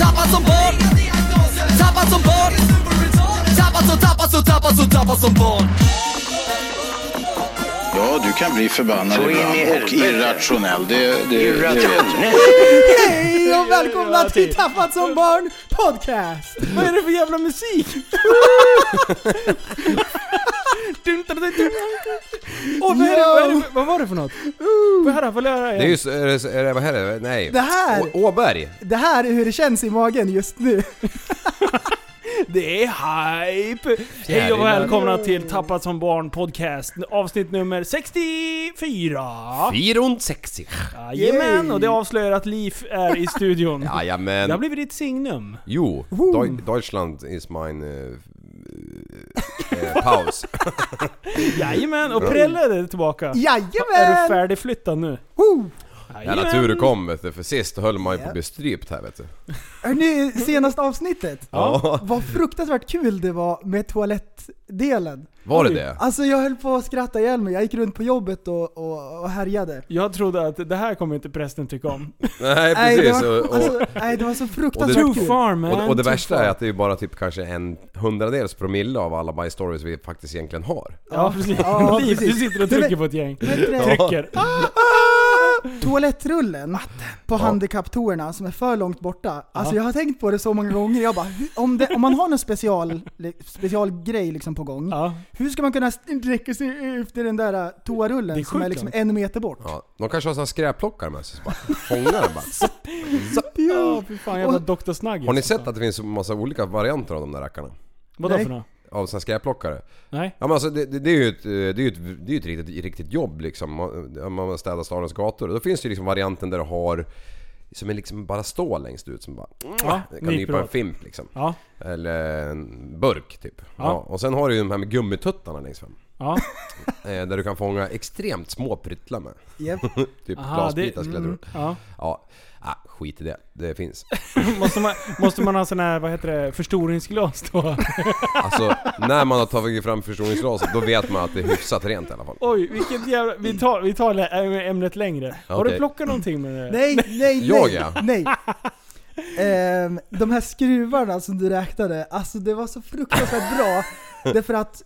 Tappad som barn Tappad som barn Tappad som, tappad som, tappad som, tappad som barn Ja, du kan bli förbannad ibland och irrationell. Det, det, det vet jag. Irrationell. Hej och välkomna till Tappat som barn podcast! Vad är det för jävla musik? Åh, vad, är det, vad, är det, vad var det för något? Jag höra Det är igen? ju, så- är det, är det, vad heter det? Nej. Det här- Å, Åberg. Det här är hur det känns i magen just nu. Det är hype! Hej och välkomna till Tappat som barn podcast, avsnitt nummer 64! 64. Jajamän, och det avslöjar att Liv är i studion. Det har Jajamän. blivit ditt signum. Jo, Deu- Deutschland is mine... Uh, uh, paus. Jajamän, och Prelle är tillbaka. Är du Jajamän! färdigflyttad nu? Woo! Jävla tur du kom vet du, för sist höll man ju på att bli strypt här vet du. Hörni, senaste avsnittet. Ja. Vad fruktansvärt kul det var med toalettdelen. Var det det? Alltså jag höll på att skratta ihjäl mig. Jag gick runt på jobbet och, och, och härjade. Jag trodde att det här kommer inte prästen tycka om. Nej Nej, det precis. var, Och, och, alltså, nej, det var så fruktansvärt Too kul. far man, och, och det värsta far. är att det är bara typ kanske en hundradels promille av alla bajsstories vi faktiskt egentligen har. Ja precis. Ja, du sitter och trycker på ett gäng. Trycker. Toalettrullen på handikapptourerna som är för långt borta. Alltså Ja. jag har tänkt på det så många gånger. Jag bara, om, det, om man har någon special, specialgrej liksom på gång. Ja. Hur ska man kunna sträcka sig efter den där är toarullen som är liksom en meter bort? Ja, de kanske har såna skräpplockare med sig, så bara fångar den bara. Zapp, zapp. Ja, fy fan jävla Dr. Snuggets. Har ni sett att det finns en massa olika varianter av de där rackarna? Vadå Nej. för något? Av såna skräpplockare? Nej? Ja men alltså det, det, det är ju ett, det är ju ett, det är ju ett riktigt, riktigt jobb liksom. Man, man städar stadens gator. Då finns det ju liksom varianten där du har som är liksom bara stål längst ut som bara... Ja, kan nypa en fimp liksom. Ja. Eller en burk typ. Ja. Ja. Och sen har du ju de här med gummituttarna längst fram. Ja. Eh, där du kan fånga extremt små pryttlar med. Japp. Typ Aha, glasbitar det- skulle jag tro. ja. Ja. Ah, skit i det. Det finns. Måste man, måste man ha sån här, vad heter det, förstoringsglas då? Alltså när man har tagit fram förstoringsglaset då vet man att det är hyfsat rent i alla fall. Oj, vilket jävla... Vi tar, vi tar ämnet längre. Har du plockat någonting med det? Nej, nej, nej! Jag, ja. Nej! Ehm, de här skruvarna som du räknade, alltså det var så fruktansvärt bra. Därför att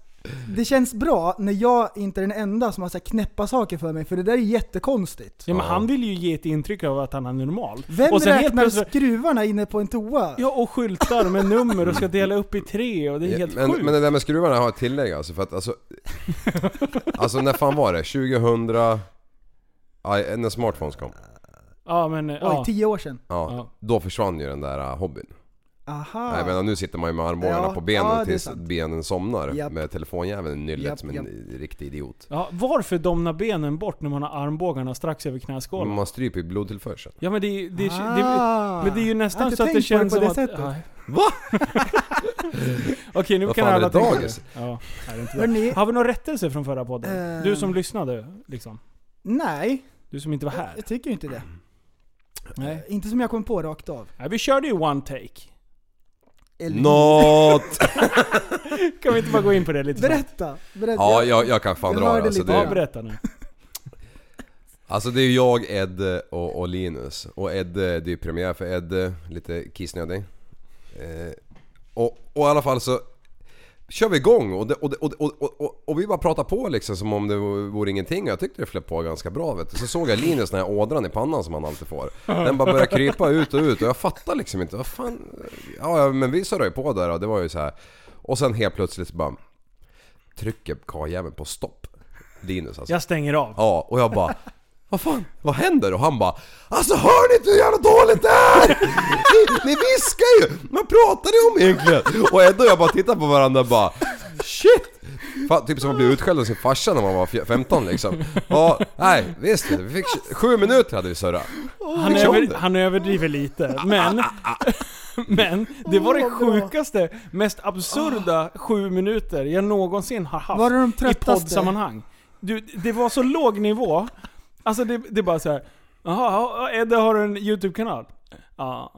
det känns bra när jag inte är den enda som har så här knäppa saker för mig, för det där är jättekonstigt. Ja men Ja. han vill ju ge ett intryck av att han är normal. Vem och sen räknar plötsligt- skruvarna inne på en toa? Ja och skyltar med nummer och ska dela upp i tre och det är helt men, sjukt. men det där med skruvarna har jag ett tillägg alltså för att alltså... alltså när fan var det? 2000... Ja, när smartphones kom. Ja men, Oj, ja. tio år sedan. Ja, Ja. då försvann ju den där uh, hobbyn. Aha. Jag menar nu sitter man ju med armbågarna Ja, på benen ja, det är tills sant. benen somnar Japp. med telefonjäveln i nyllet Japp, som en japp. riktig idiot. ja. Varför domnar benen bort när man har armbågarna strax över knäskålen? Man stryper ju blodtillförseln. Ja men det, det, det, Ah. men det är ju Jag nästan så att det det känns som det att... sättet. Ja. Va? Okej nu Vad kan är alla det, tänka dagis? Ja, nej, det är inte det. Har vi någon rättelse från förra podden? Eh. Du som lyssnade liksom. nej, Du som inte var här. jag tycker inte det. Nej. Inte som jag kom på rakt av. Nej, vi körde ju one take. Eller- Nåt! Kan vi inte bara gå in på det lite? Berätta, berätta. Ja, jag, jag kan fan Jag dra det. hörde Alltså lite. Ja, det, berätta nu. alltså det är ju jag, Ed och, och Linus. Och Ed, det är ju premiär för Ed, lite kissnödig. Eh, och, och i alla fall så kör vi igång och, det, och, det, och, och, och, vi bara pratar på liksom som om det vore ingenting och jag tyckte det flöt på ganska bra vet du. Så såg jag Linus den här ådran i pannan som han alltid får. Den bara började krypa ut och ut och jag fattar liksom inte, vad fan... Ja ja, men vi surrade ju på där och det var ju så här. Och sen helt plötsligt så bara trycker karljäveln på stopp. Linus alltså. Jag stänger av. Ja, och jag bara vad fan, vad händer? Och han bara Alltså hör ni inte hur jävla det är? Ni, ni viskar ju! Vad pratar ni om egentligen? Och Ed och jag bara tittar på varandra och bara Shit! Fan, typ som att bli utskälld av sin farsa när man var fj- 15 liksom. Ja, nej visst. Vi fick sju minuter hade vi surrat. Han, över, han överdriver lite. Men, men det var det sjukaste, mest absurda sju minuter jag någonsin har haft Var det de i poddsammanhang. Du, det var så låg nivå. Alltså det, det är bara så här. Jaha, ja, Edde har en YouTube-kanal? Ja.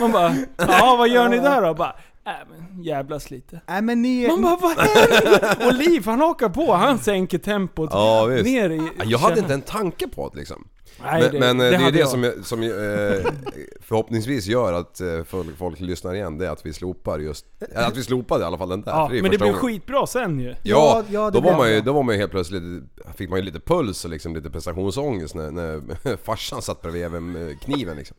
Man bara, ja vad gör ni där då? Bara, äh, men jävlas lite. Nej men ni... Man bara, vad händer? Och Liv han hakar på, han sänker tempot Ja, visst. ner i... Jag hade inte en tanke på det liksom. Nej, men men eh, det, är hade det jag. som, som eh, förhoppningsvis gör att eh, folk, folk lyssnar igen, det är att vi slopar just... Att vi slopade i alla fall den där. Ja, är men det blev gången. skitbra sen ju. Ja, Ja, ja, det då, var man ju, det. då var man ju helt plötsligt, fick man ju lite puls och liksom lite prestationsångest när, när farsan satt bredvid med kniven liksom.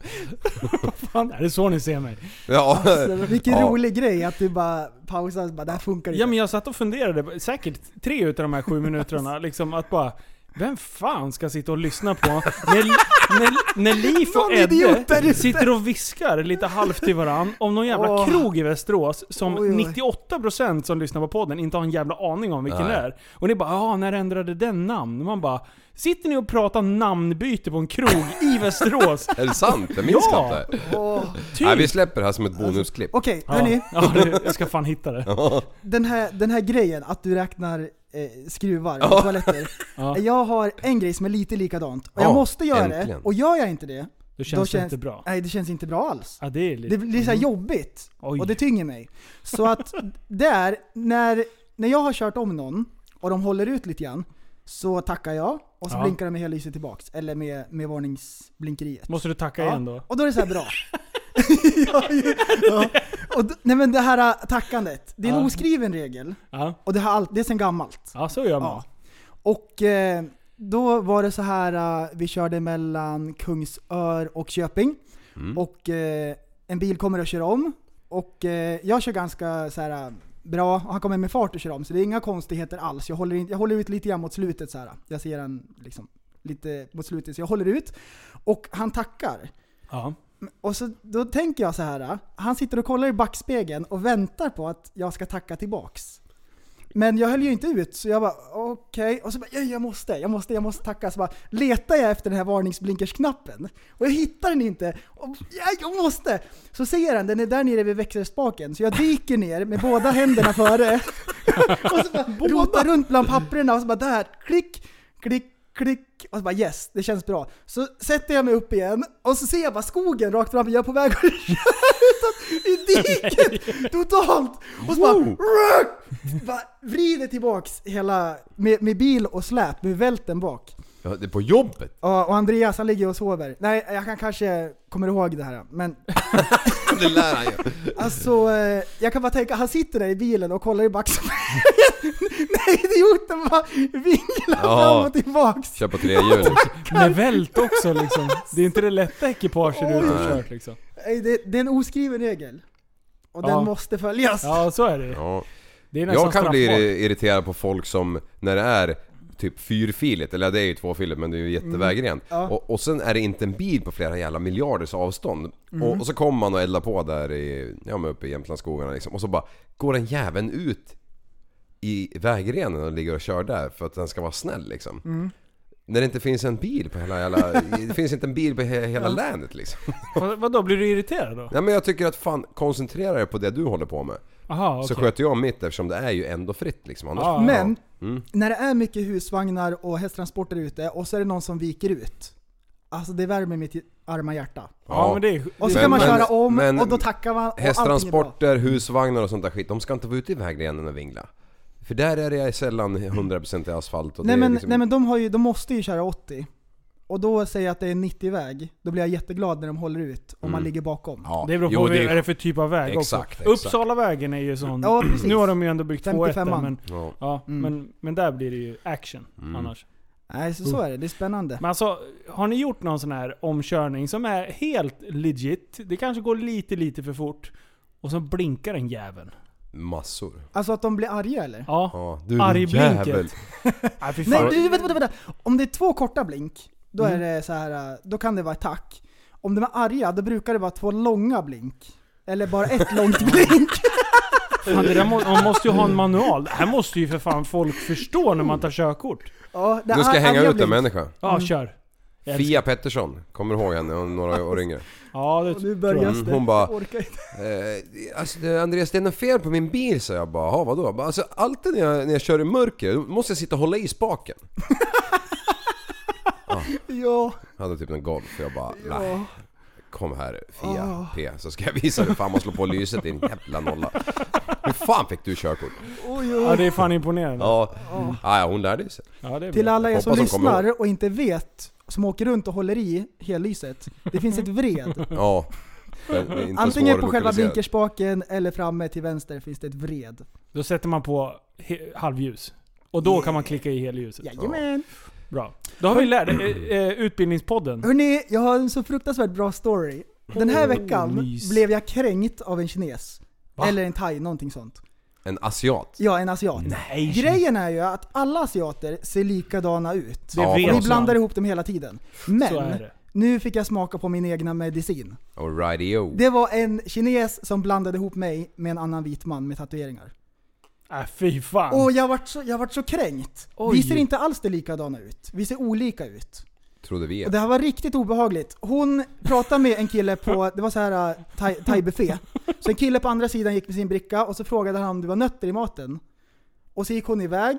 Fan, är det så ni ser mig? Ja, Alltså, vilken Ja. rolig grej att du bara pausar och bara det här funkar inte. Ja men jag satt och funderade, säkert tre utav de här sju minuterna, liksom att bara vem fan ska sitta och lyssna på när, när, när Liv och Edde sitter och viskar lite halvt till varann om någon jävla Åh. krog i Västerås som Oj, oj. 98% som lyssnar på podden inte har en jävla aning om vilken Nej. det är. Och ni bara ja när ändrade den namn? Man bara Sitter ni och pratar namnbyte på en krog i Västerås? är det sant? Jag minns Ja. det. Åh. Typ! Nej, vi släpper det här som ett bonusklipp. Okej, ja, hörni. ja, det, jag ska fan hitta det. Den här, den här grejen att du räknar eh, skruvar och toaletter. Ja, Jag har en grej som är lite likadant. Och Ja, jag måste göra det. äntligen. Och gör jag inte det, då känns det inte bra. Nej, det känns inte bra alls. Ja, det är lite... Det blir så här jobbigt. Oj. Och det tynger mig. Så att där, när, när jag har kört om någon och de håller ut lite grann, så tackar jag och så Ja. blinkar de med hellyset tillbaks. Eller med, med varningsblinkeriet. Måste du tacka Ja. igen då? Och då är det så här bra. ja, ja. Och, d- nej men det här äh, tackandet, det är en Ja. oskriven regel. Ja, Och det, har all, det är sedan gammalt. ja så gör man. Ja. Och eh, då var det så här, eh, vi körde mellan Kungsör och Köping. Mm. Och eh, en bil kommer och kör om. Och eh, jag kör ganska så här eh, bra, och han kommer med fart och kör om. Så det är inga konstigheter alls. Jag håller, in, jag håller ut lite grann mot slutet så här. Jag ser han liksom lite mot slutet, så jag håller ut. Och han tackar. Ja. Och så, då tänker jag så här. han sitter och kollar i backspegeln och väntar på att jag ska tacka tillbaks. Men jag höll ju inte ut, så jag bara okej. Och så bara, ja, jag måste, jag måste, jag måste tacka. Så bara letar jag efter den här varningsblinkersknappen. Och jag hittar den inte. Och, ja, jag måste! Så ser han, den är där nere vid växelspaken. Så jag dyker ner med båda händerna före. och så bara rotar runt bland papperna och så bara där, klick, klick, klick. Och så bara yes, det känns bra. Så sätter jag mig upp igen och så ser jag bara skogen rakt framför. Jag är på väg att i diket totalt. Och så bara, bara vrider tillbaks hela, med, med bil och släp, med välten bak. Ja, det är på jobbet. Ja, och Andreas han ligger och sover. Nej, jag kan kanske kommer ihåg det här. Men Det lär han ju. alltså, eh, jag kan bara tänka, han sitter där i bilen och kollar i backspegeln. Nej, idioten bara vinglar Ja. fram och tillbaks. Kör på trehjuling. Med vält också liksom. Det är inte det lätta ekipaget du Nej. kört liksom. Nej, Det, det är en oskriven regel. Och Ja. den måste följas. Ja, så är det Ja. Jag kan bli straffbart. irriterad på folk som, när det är typ fyrfiligt, eller det är ju tvåfiligt men det är ju jättevägrent. Ja. Och, och sen är det inte en bil på flera jävla miljarders avstånd. Och, och så kommer man och eldar på där i, ja men uppe i Jämtlandsskogarna liksom. Och så bara går den jäveln ut i vägrenen och ligger och kör där för att den ska vara snäll liksom. När det inte finns en bil på hela jävla... Det finns inte en bil på he, hela länet liksom. Vad, vadå, blir du irriterad då? Nej men jag tycker att fan koncentrera dig på det du håller på med. Aha, Så okej. sköter jag mitt eftersom det är ju ändå fritt liksom. Annars. Men, Mm. när det är mycket husvagnar och hästtransporter ute och så är det någon som viker ut. Alltså det värmer mitt arma hjärta. Ja, men det är... Och så Men- kan man köra om men- och då tackar man och. Hästtransporter, husvagnar och sånt där skit, de ska inte vara ute i vägrenen och vingla. För där är det sällan 100% i asfalt och Nej det men, liksom... nej men de, har ju, de måste ju köra 80. Och då säger jag att det är en 90-väg, då blir jag jätteglad när de håller ut och man Mm. ligger bakom. Ja, Det beror på jo, det är det för typ av väg Exakt, också. exakt. Uppsalavägen är ju sån. Ja, nu har de ju ändå byggt 2 1 55an. men, Ja. ja, Mm. men, men där blir det ju action Mm. annars. Nej, så, så är det. Det är spännande. Men alltså, har ni gjort någon sån här omkörning som är helt legit? Det kanske går lite, lite för fort. Och så blinkar en jävel. Massor. Alltså att de blir arga eller? Ja. Ja, du Argblinket. Nej, du, vänta, vänta, vänta. Om det är två korta blink, då Mm. är det så här. då kan det vara ett tack. Om de är arga, då brukar det vara två långa blink. Eller bara ett långt blink. Fan, det där må, man måste ju ha en manual. Det här måste ju för fan folk förstå när man tar körkort. Ja, det Du ska är hänga arga ut en blink. människa. Ja, kör. Jag Fia Pettersson, kommer du ihåg henne? Hon några år yngre. Ja, det Och nu tror börjar jag. Mm, det. hon bara- Jag orkar inte. Eh, alltså det, Andreas det är något fel på min bil sa jag bara. Jaha vadå? Jag bara, Alltså alltid när jag, när jag kör i mörker då måste jag sitta och hålla i spaken. Ja. Jag hade typ en golf jag bara nej. ja. Kom här Fia Ah. P så ska jag visa hur fan man slår på lyset din jävla nolla. Hur fan fick du körkort? Oj, Ja, oj. det är fan imponerande. Ja, ah, ja hon lärde sig. Ja, Till alla er som lyssnar och inte vet, som åker runt och håller i hellyset. Det finns ett vred. Ja. Antingen på själva blinkerspaken eller framme till vänster finns det ett vred. Då sätter man på halvljus. Och då kan man klicka i helljuset. Jajamän! Bra. Då har vi lärt eh, eh, Utbildningspodden. Hörni, jag har en så fruktansvärt bra story. Den här veckan mys. blev jag kränkt av en kines. Va? Eller en thai, någonting sånt. En asiat. Ja, en asiat. Nej. Grejen är ju att alla asiater ser likadana ut. Det Ja, vet Vi man. blandar ihop dem hela tiden. Så är Men, det. nu fick jag smaka på min egna medicin. Alrighty-o. Det var en kines som blandade ihop mig med en annan vit man med tatueringar. Äh, fy fan. Och jag vart så, jag vart så kränkt. Oj. Vi ser inte alls det likadana ut. Vi ser olika ut. Trodde vi. Och det här var riktigt obehagligt. Hon pratade med en kille på, det var så här uh, thai- thai-buffé. Så en kille på andra sidan gick med sin bricka och så frågade han om det var nötter i maten. Och så gick hon iväg.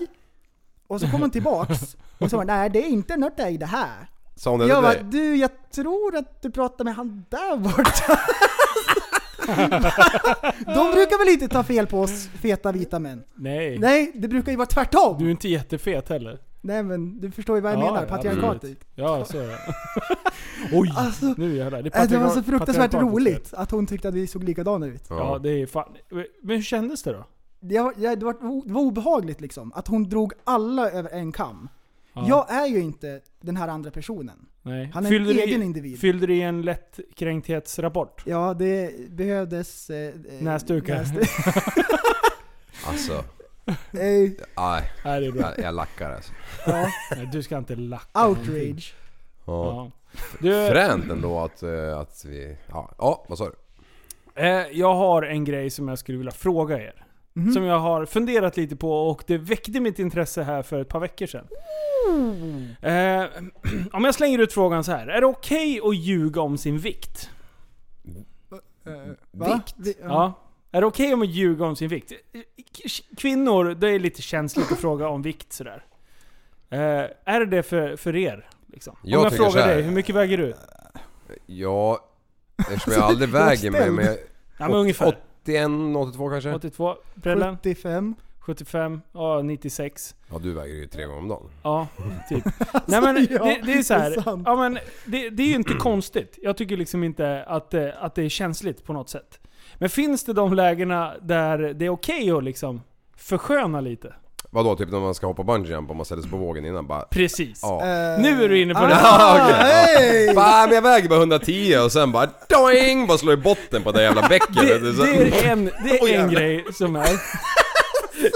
Och så kom hon tillbaks och sa nej det är inte nötter i det här. Sa hon det Jag till bara, dig? du jag tror att du pratar med han där borta. De brukar väl inte ta fel på oss feta vita män? Nej. Nej, det brukar ju vara tvärtom. Du är inte jättefet heller. Nej men du förstår ju vad jag Ja, menar, ja, patriarkatet. Ja, så är det. Oj! Alltså, nu jävlar. Det, äh, det var så fruktansvärt roligt att hon tyckte att vi såg likadana ut. Ja, det är fan... Men hur kändes det då? Det var, ja, det var, det var obehagligt liksom, att hon drog alla över en kam. Ja. Jag är ju inte den här andra personen. Nej. Han är Fyllde en egen i, individ. Fyllde du i en lätt kränkthetsrapport? Ja, det behövdes... Eh, Näsdukar. näsduk- Alltså, nej. Nej, det är bra. Jag, jag lackar alltså. ja, Nej, du ska inte lacka outrage. Ja. Ja. Du, Fränt ändå att, eh, att vi... Ja, ja vad sa du? eh, jag har en grej som jag skulle vilja fråga er. Mhm. Som jag har funderat lite på och det väckte mitt intresse här för ett par veckor sedan. Eh, om jag slänger ut frågan så här. Är det okej att ljuga om sin vikt? Va? Vikt? Vi, Ja. Är det okej om att ljuga om sin vikt? Kvinnor, det är lite känsligt att fråga om vikt sådär. Eh, är det det för, för er? Liksom? Jag om jag frågar här. dig, hur mycket väger du? Ja, eftersom jag aldrig väger mig men jag, Ja men ungefär. 81, 82 kanske? 82. Prellen? 75. 75? Ja, 96. Ja du väger ju tre gånger om dagen. Ja, typ. Nej men ja, det, det är så här. det är sant. ja, men det, det är ju inte konstigt. Jag tycker liksom inte att, det- att det är känsligt på något sätt. Men finns det de lägena där det är okej att liksom försköna lite? Vadå, typ när man ska hoppa bungee jump och man ställer sig på vågen innan bara... Precis. Ja. Eh, Nu är du inne på det. Ah, okej. hey! Bara, men jag väger bara 110 och sen bara doing! Bara slår i botten på det jävla bäcket. Det, det är en, det är en jävlar. grej som är...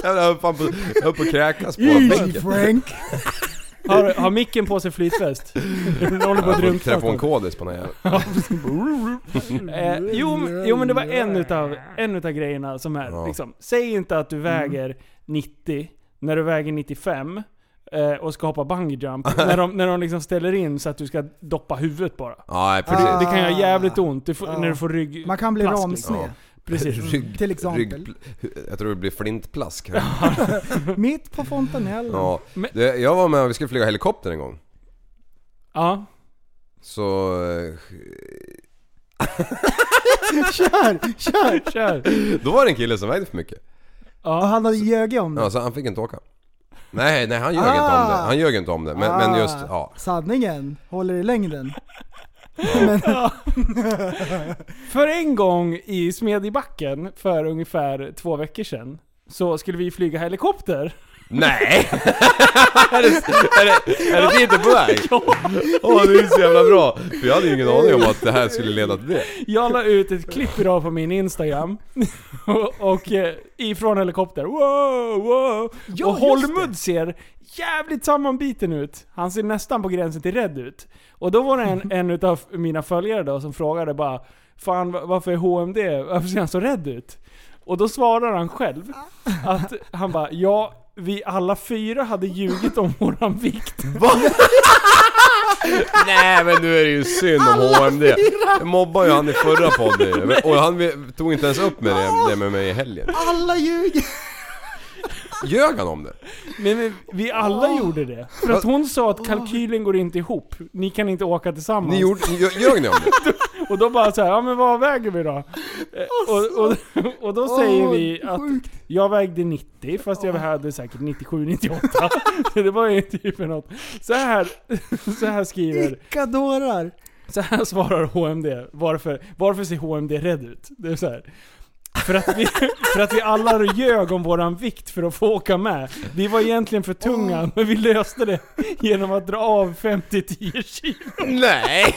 Jag höll fan på, jag höll på att kräkas på Easy bäcket. Frank! Har, har micken på sig flytväst? Den håller på att Jag får drunkna. telefonkodis på den här. Eh, jo, men- jo men det var en utav, en utav grejerna som är Ja. liksom, Säg inte att du väger 90 när du väger 95 eh, och ska hoppa bungee jump när de, när de liksom ställer in så att du ska doppa huvudet bara. Nej För det, precis. det kan göra jävligt ont du får, Ah. när du får rygg... Man kan bli plask, ramsned. Ja. Precis. Rygg, Till exempel. rygg, jag tror det blir flintplask. Mitt på fontanellen. Ja. Men- Det, jag var med, vi skulle flyga helikopter en gång. Ja. Så... eh, Kör! Kör! Kör. Då var det en kille som vägde för mycket. Och Ja. han hade ljugit om det. Ja, så han fick inte åka. Nej, nej han ljög inte om det. Han ljög inte om det. Men, men just, ja. Sanningen håller i längden. För en gång i Smedjebacken för ungefär två veckor sedan så skulle vi flyga helikopter. Nej! är, det, är, det, är det dit du är på väg? Åh det är så jävla bra! För jag hade ju ingen aning om att det här skulle leda till det. Jag la ut ett klipp idag på min Instagram. och, och eh, ifrån helikopter. Wow, wow. Ja, och Holmud ser jävligt sammanbiten ut. Han ser nästan på gränsen till rädd ut. Och då var det en, en utav mina följare då som frågade bara Fan va- varför är HMD, varför ser han så rädd ut? Och då svarar han själv att han bara ja, vi alla fyra hade ljugit om våran vikt. Nej men nu är det ju synd om HMD. Jag mobbade ju han i förra podden och han tog inte ens upp med det, det med mig i helgen. Alla ljuger! Ljög han om det? Men vi, vi alla gjorde det. För att hon sa att kalkylen går inte ihop. Ni kan inte åka tillsammans. Ni gjorde, ljög ljög ni om det? Och då bara så här, ja men vad väger vi då? Eh, Och, och, och då säger Åh, vi att sjukt. jag vägde 90, fast jag hade säkert 97-98. Så det var ju typ något. Så här, så här skriver, Vilka dårar! så här svarar HMD. Varför, varför ser HMD rädd ut? Det är så här. För att, vi, för att vi alla ljög om våran vikt för att få åka med. Vi var egentligen för tunga, men vi löste det genom att dra av 5-10 kilo. Nej!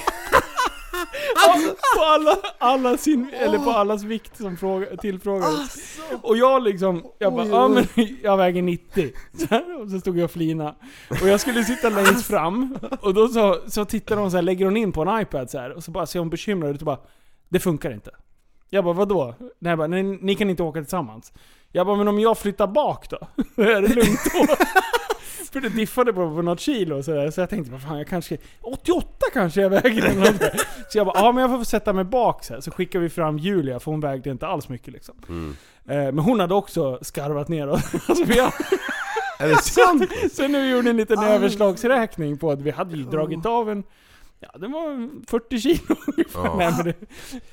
på, alla, alla sin, eller på allas vikt som fråga, tillfrågades. Och jag liksom, jag bara, ja men jag väger 90. Så här, och så stod jag och flina. Och jag skulle sitta längst fram, och då så, så tittar hon så här, lägger hon in på en iPad så här, och så bara ser hon bekymrad ut och bara, det funkar inte. Jag bara, vadå? Nej, jag bara, nej, ni kan inte åka tillsammans. Jag bara, men om jag flyttar bak då? är det lugnt då? För det diffade på, på något kilo så, där, så jag tänkte, vad fan jag kanske... 88 kanske jag väger eller något. Så jag bara, ja men jag får sätta mig bak så, här. så skickar vi fram Julia för hon vägde inte alls mycket liksom. Eh, men hon hade också skarvat ner oss. alltså, vi har, Är det sant? så nu gjorde en liten överslagsräkning på att vi hade ju dragit av en... Ja, det var 40 kilo. Ja. Nej, men det,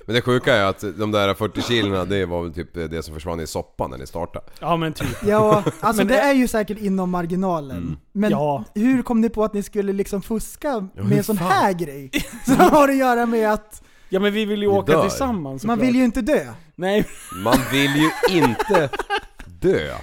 Men det sjuka är att de där 40 kilona det var väl typ det som försvann i soppan när ni startade. ja men typ. Ja, alltså Men det det- är ju säkert inom marginalen. Men Ja. hur kom ni på att ni skulle liksom fuska hur med en sån fan? här grej? Som har att göra med att Ja men vi vill ju Vi åka dör. tillsammans man såklart. vill ju inte dö. Nej, Man vill ju inte dö.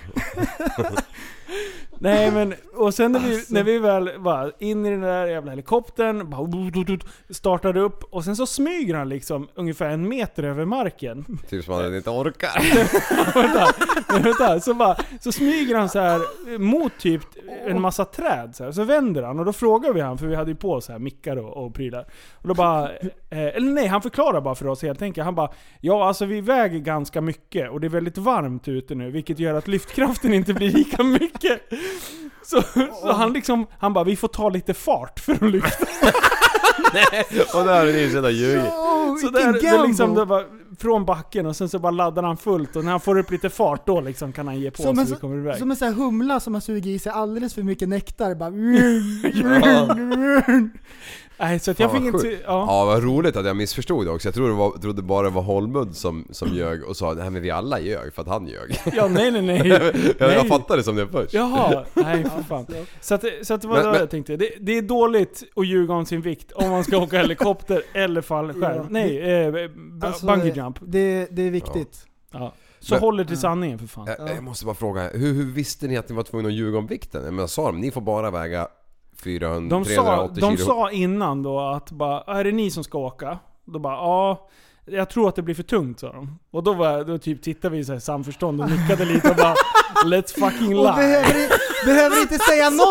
Nej men, och sen när vi, Alltså. när vi väl var in i den där jävla helikoptern, bara startade upp och sen så smyger han liksom ungefär en meter över marken. Typ som man inte orkar. vänta, men vänta, så, bara, så smyger han så här mot typ en massa träd så, här, så vänder han och då frågar vi han, för vi hade ju på så här mickar och, och prylar. Och då bara, eh, eller nej han förklarar bara för oss helt enkelt. Han bara, ja alltså vi väger ganska mycket och det är väldigt varmt ute nu vilket gör att lyftkraften inte blir lika mycket. Så, så han liksom, han bara, vi får ta lite fart för att lyfta. Och där har ni så ljugit. Oh, Så där, det liksom, det var från backen och sen så bara laddar han fullt och när han får upp lite fart då liksom kan han ge på Som så en, vi kommer iväg. som en sån här humla som har sugit i sig alldeles för mycket nektar. Bara... Nej, så att jag fick inte... Ja. Ja vad roligt att jag missförstod det också. Jag trodde, det var, trodde bara det var Holmud som, som ljög och sa nej men vi alla ljög för att han ljög. ja, nej nej nej. jag, jag Nej. fattade det som det först. Jaha, nej för fan. Så att, så att det var Men- det men- jag tänkte. Det, det är dåligt att ljuga om sin vikt om man ska åka helikopter eller fallskärm. Ja, nej, eh, Alltså, bungee jump. Det, det är viktigt. Ja. Så Men- håller till sanningen för fan. Jag, jag måste bara fråga, hur, hur visste ni att ni var tvungna att ljuga om vikten? Jag menar, sa de ni får bara väga 400, De sa, 380 de kilo? sa innan då att bara, är det ni som ska åka? Då bara, ja. Jag tror att det blir för tungt sa de. Och då, var, då typ tittade vi i samförstånd och nickade lite och bara Let's fucking Och lie. behöver, i- behöver inte säga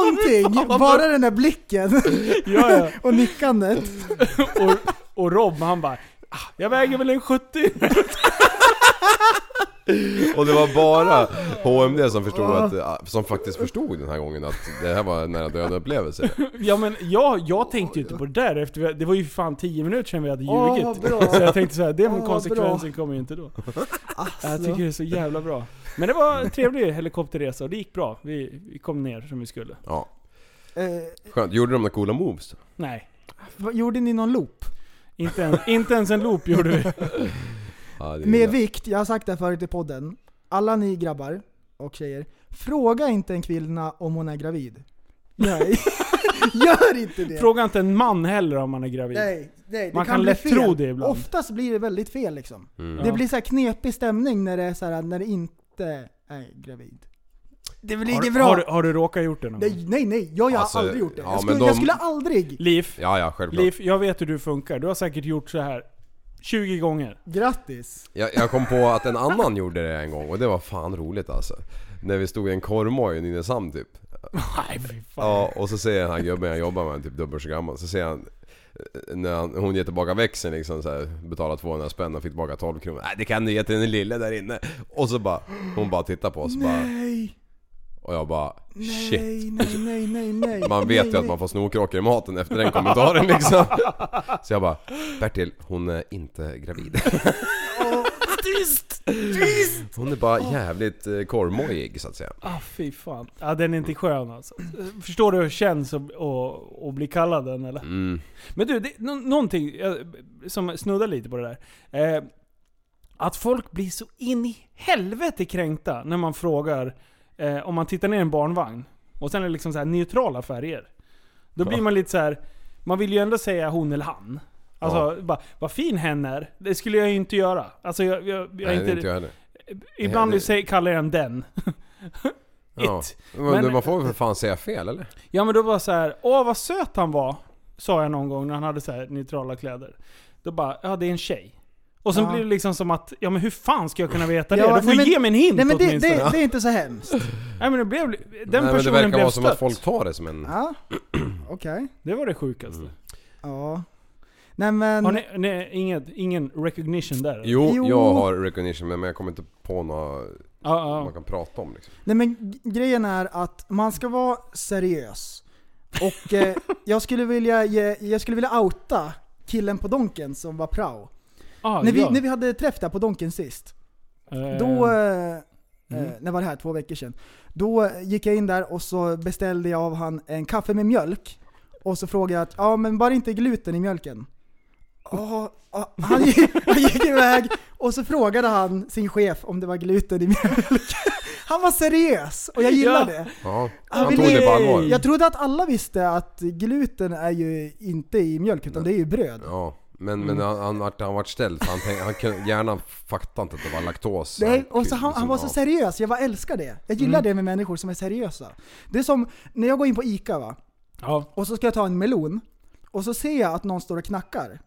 någonting, bara den där blicken Ja, ja. och nickandet. Och, och Rob han bara "Ah, jag väger väl en 70. Och det var bara HMD som förstod att, som faktiskt förstod den här gången att det här var en nära döden upplevelse. Ja men jag, jag tänkte ju inte på det där efter vi, det var ju fan 10 minuter sedan vi hade Åh, ljugit. bra. så jag tänkte såhär, den Åh, konsekvensen kommer ju inte då. Jag tycker det är så jävla bra. Men det var en trevlig helikopterresa och det gick bra. Vi, vi kom ner som vi skulle. Ja, Eh, skönt. Gjorde de några coola moves? Nej. vad- gjorde ni någon loop? Inte, en, inte ens en loop gjorde vi. Ja, det Med vikt, jag har sagt det här förut i podden. Alla ni grabbar och tjejer, fråga inte en kvinna om hon är gravid. Nej. Gör inte det! Fråga inte en man heller om man är gravid. Nej, nej, Man kan bli lätt fel. tro det ibland. Oftast blir det väldigt fel liksom. Mm. Det Ja. blir så här knepig stämning när det, är så här, när det inte är gravid. Det ligger Har, bra. har, du- har du råkat gjort det någon gång? nej, nej, nej, jag, jag Alltså, har aldrig gjort det. ja, jag, skulle, de- jag skulle aldrig. Liv, Ja, ja, självklart. Liv, jag vet hur du funkar. Du har säkert gjort så här 20 gånger. Grattis. Jag, jag kom på att en annan gjorde det en gång och det var fan roligt alltså. När vi stod i en korvmoj i Nynäshamn typ. Nej fy fan. Ja, och så ser jag den här gubben jag jobbar med, typ dubbelt så gammal, så ser han eh, när han, hon ger tillbaka växeln liksom så här, betalar 200 spänn och fick tillbaka 12 kronor. Nej det kan du ge till den lille där inne. Och så bara, hon bara tittar på oss bara. Nej. Och jag bara shit. Nej, nej, nej, nej, nej. Man vet nej, ju att nej. man får snorkråkor i maten efter den kommentaren liksom. Så jag bara Bertil, hon är inte gravid. Tyst! Tyst! Hon är bara jävligt eh, korvmojig så att säga. Ah fy fan. Ja den är inte skön alltså. Förstår du hur det känns att, att, att bli kallad den eller? Mm. Men du, det, nå, någonting eh, som snuddar lite på det där. Eh, att folk blir så in i helvete kränkta när man frågar eh, om man tittar ner i en barnvagn. Och sen är det liksom så här neutrala färger. Då blir man lite så här. man vill ju ändå säga hon eller han. Alltså, bara, vad fin hen är. Det skulle jag ju inte göra. Alltså jag, jag, jag Nej, inte, inte jag heller. Ibland det- säger- kallar jag den den. Ja. Men, Men- man får väl för fan säga fel eller? Ja men då var så här, åh vad söt han var. Sa jag någon gång när han hade så här neutrala kläder. Då bara, ja det är en tjej. Och sen Ja. blir det liksom som att, ja men hur fan ska jag kunna veta Ja, det? Du får nej, men- ge mig en hint Nej men det, åtminstone. det, det är inte så hemskt. Nej men det blev, den Nej, men det personen verkar blev vara som stött. att folk tar det som en... Ja, okej. Det var det sjukaste. Mm. Ja. Nej men... Har ni, ni inget, ingen recognition där? Jo, Jo. jag har recognition men jag kommer inte på något Ja, ja. man kan prata om liksom. Nej men grejen är att man ska vara seriös. Och eh, jag, skulle vilja ge, jag skulle vilja outa killen på Donken som var prao. Ah, när, vi, ja. när vi hade träff där på Donken sist, Eh, då, eh, Mm. eh, när var det här? Två veckor sedan. Då gick jag in där och så beställde jag av han en kaffe med mjölk. Och så frågade jag att, ja men bara inte gluten i mjölken. Ja, ja, han, gick, han gick iväg och så frågade han sin chef om det var gluten i mjölk. Han var seriös och jag gillar Ja. det. Ja, Han ville- tog det på allvar. Jag trodde att alla visste att gluten är ju inte i mjölk utan det är ju bröd. Ja, men, men han, han, vart, han vart ställd för han, tänkte, han kunde, hjärnan fattade inte att det var laktos. Nej, och så han, han var så ja. seriös, jag bara älskar det. Jag gillar det med människor som är seriösa. Det är som när jag går in på ICA va, Ja. och så ska jag ta en melon, och så ser jag att någon står och knackar.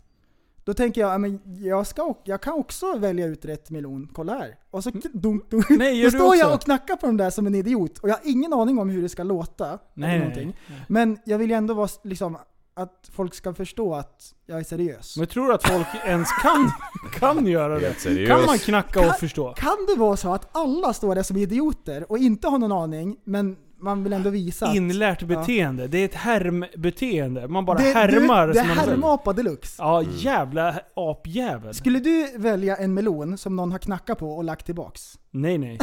Då tänker jag, ja, men jag, ska, jag kan också välja ut rätt melon, kolla här. Och så dunk, dunk. Nej, Då står jag och knackar på den där som en idiot, och jag har ingen aning om hur det ska låta. Nej, eller någonting. nej. Men jag vill ju ändå vara liksom, att folk ska förstå att jag är seriös. Men tror du att folk ens kan, kan göra det? Seriös. Kan man knacka och Kan- förstå? Kan det vara så att alla står där som idioter och inte har någon aning, men man vill ändå visa att... Inlärt beteende. Det är ett härmbeteende. Man bara det, härmar. Du, det är härmapa deluxe. Ja, jävla apjävel. Skulle du välja en melon som någon har knackat på och lagt tillbaks? Nej, nej.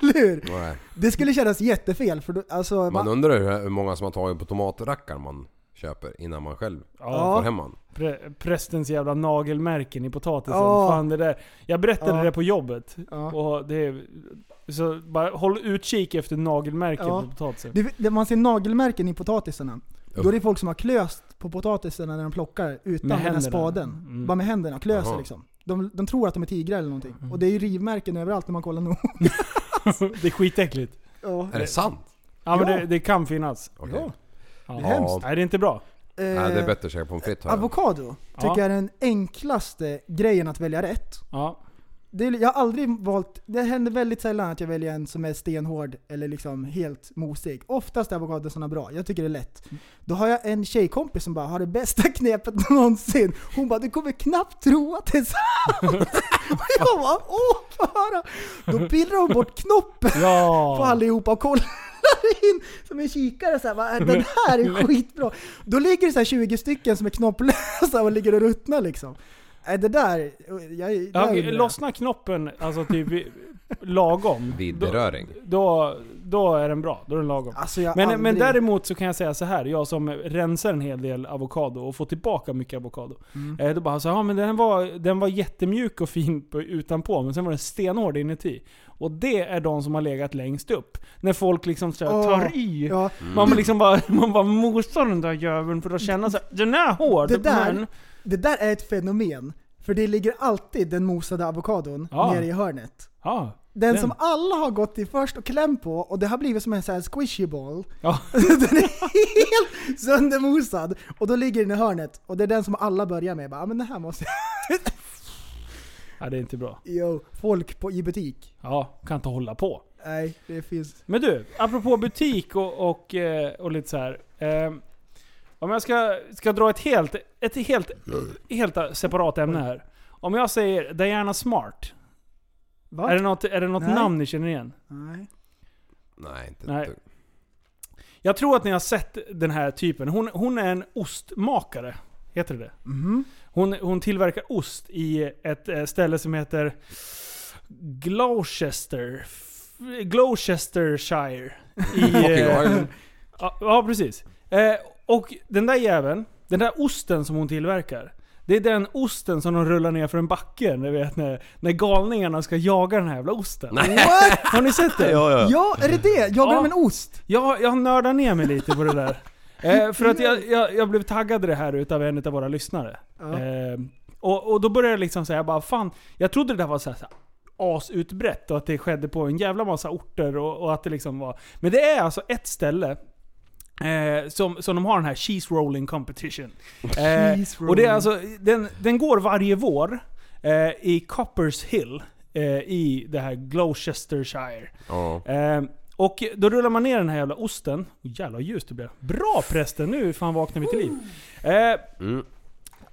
Eller hur? Nej. Det skulle kännas jättefel för då, alltså, Man man, undrar hur hur många som har tagit på tomatrackaren man köper innan man själv Ja. får hem man. Pre- prästens jävla nagelmärken i potatisen. Ja. Fan det där. Jag berättade Ja. det på jobbet. Ja. Och det är, så bara håll utkik efter nagelmärken Ja. på potatisen. det, det, man ser nagelmärken i potatisarna. Då är det folk som har klöst på potatisarna när de plockar utan Med den spaden. Mm. Bara med händerna, klöser Jaha. liksom. De, de tror att de är tigrar eller någonting. Mm. Och det är ju rivmärken överallt när man kollar nog. det är skitäckligt. ja. Är det sant? Ja, men det, det kan finnas. Okej. Ja. Ja. Det är hemskt. Nej det är inte bra. Nej, det är Eh, bättre att käka pommes frites. Avokado tycker Ja. jag är den enklaste grejen att välja rätt. Ja. Det jag har aldrig valt, det händer väldigt sällan att jag väljer en som är stenhård eller liksom helt mosig. Oftast är avokadosarna bra, jag tycker det är lätt. Då har jag en tjejkompis som bara har det bästa knepet någonsin. Hon bara 'Du kommer knappt tro att det är sant' Och jag bara 'Åh, få höra' Då pillar hon bort knoppen på Ja. allihopa och kollar in som en kikare såhär, bara, den här är skitbra. Då ligger det så här 20 stycken som är knopplösa och ligger och ruttnar liksom. Nej det där, jag, jag, Ja, där undrar jag. lossna knoppen, alltså typ lagom. Vid beröring. Då, då är den bra. Då är den lagom. Alltså Men, aldrig, men däremot så kan jag säga så här. jag som rensar en hel del avokado och får tillbaka mycket avokado. Mm. Eh, då bara så, ja men den var, den var jättemjuk och fin på, utanpå, men sen var den stenhård inuti. Och det är de som har legat längst upp. När folk liksom så här, Åh, tar i. Ja, Man liksom bara, man bara mosar den där jäveln för att känna såhär, den är hård. Det där- men, det där är ett fenomen. För det ligger alltid den mosade avokadon Ja. nere i hörnet. ja. Den, Den. som alla har gått i först och klämt på och det har blivit som en sån här squishy ball. Ja. den är helt söndermosad och då ligger den i hörnet. Och det är den som alla börjar med. Bara, "Ja, men det här måste jag... ja, det är inte bra. Jo, folk på, i butik. Ja, kan inte hålla på. Nej, det finns... Men du, apropå butik och, och, eh, och lite så här. Eh, om jag ska, ska dra ett helt, ett helt, helt separat ämne här. Om jag säger Diana Smart. Va? Är det något, är det något Nej. namn ni känner igen? Nej. Nej, inte Nej. Jag tror att ni har sett den här typen. Hon, hon är en ostmakare. Heter det Mhm. hon, hon tillverkar ost i ett eh, ställe som heter Gloucester. Gloucestershire. I, eh, ja, ja, precis. Eh, och den där jäveln, den där osten som hon tillverkar. Det är den osten som de rullar ner för en backe, ni vet när, när galningarna ska jaga den här jävla osten. What? Har ni sett det? Ja, ja. Ja, är det det? Jagar Ja. de en ost? Jag, jag nördar ner mig lite på det där. Eh, för att jag, jag, jag blev taggad i det här utav en av våra lyssnare. Ja. Eh, och, och då började jag liksom säga bara fan, jag trodde det där var så här, så här asutbrett och att det skedde på en jävla massa orter och, och att det liksom var... Men det är alltså ett ställe Eh, som, som de har den här cheese rolling competition. Eh, Cheese och det är alltså, den, den går varje vår eh, i Coppers Hill eh, i det här Gloucestershire. Eh, och då rullar man ner den här jävla osten. Oh, jävlar vad ljust det blev. Bra prästen, nu fan vaknar vi till liv. Eh, Mm.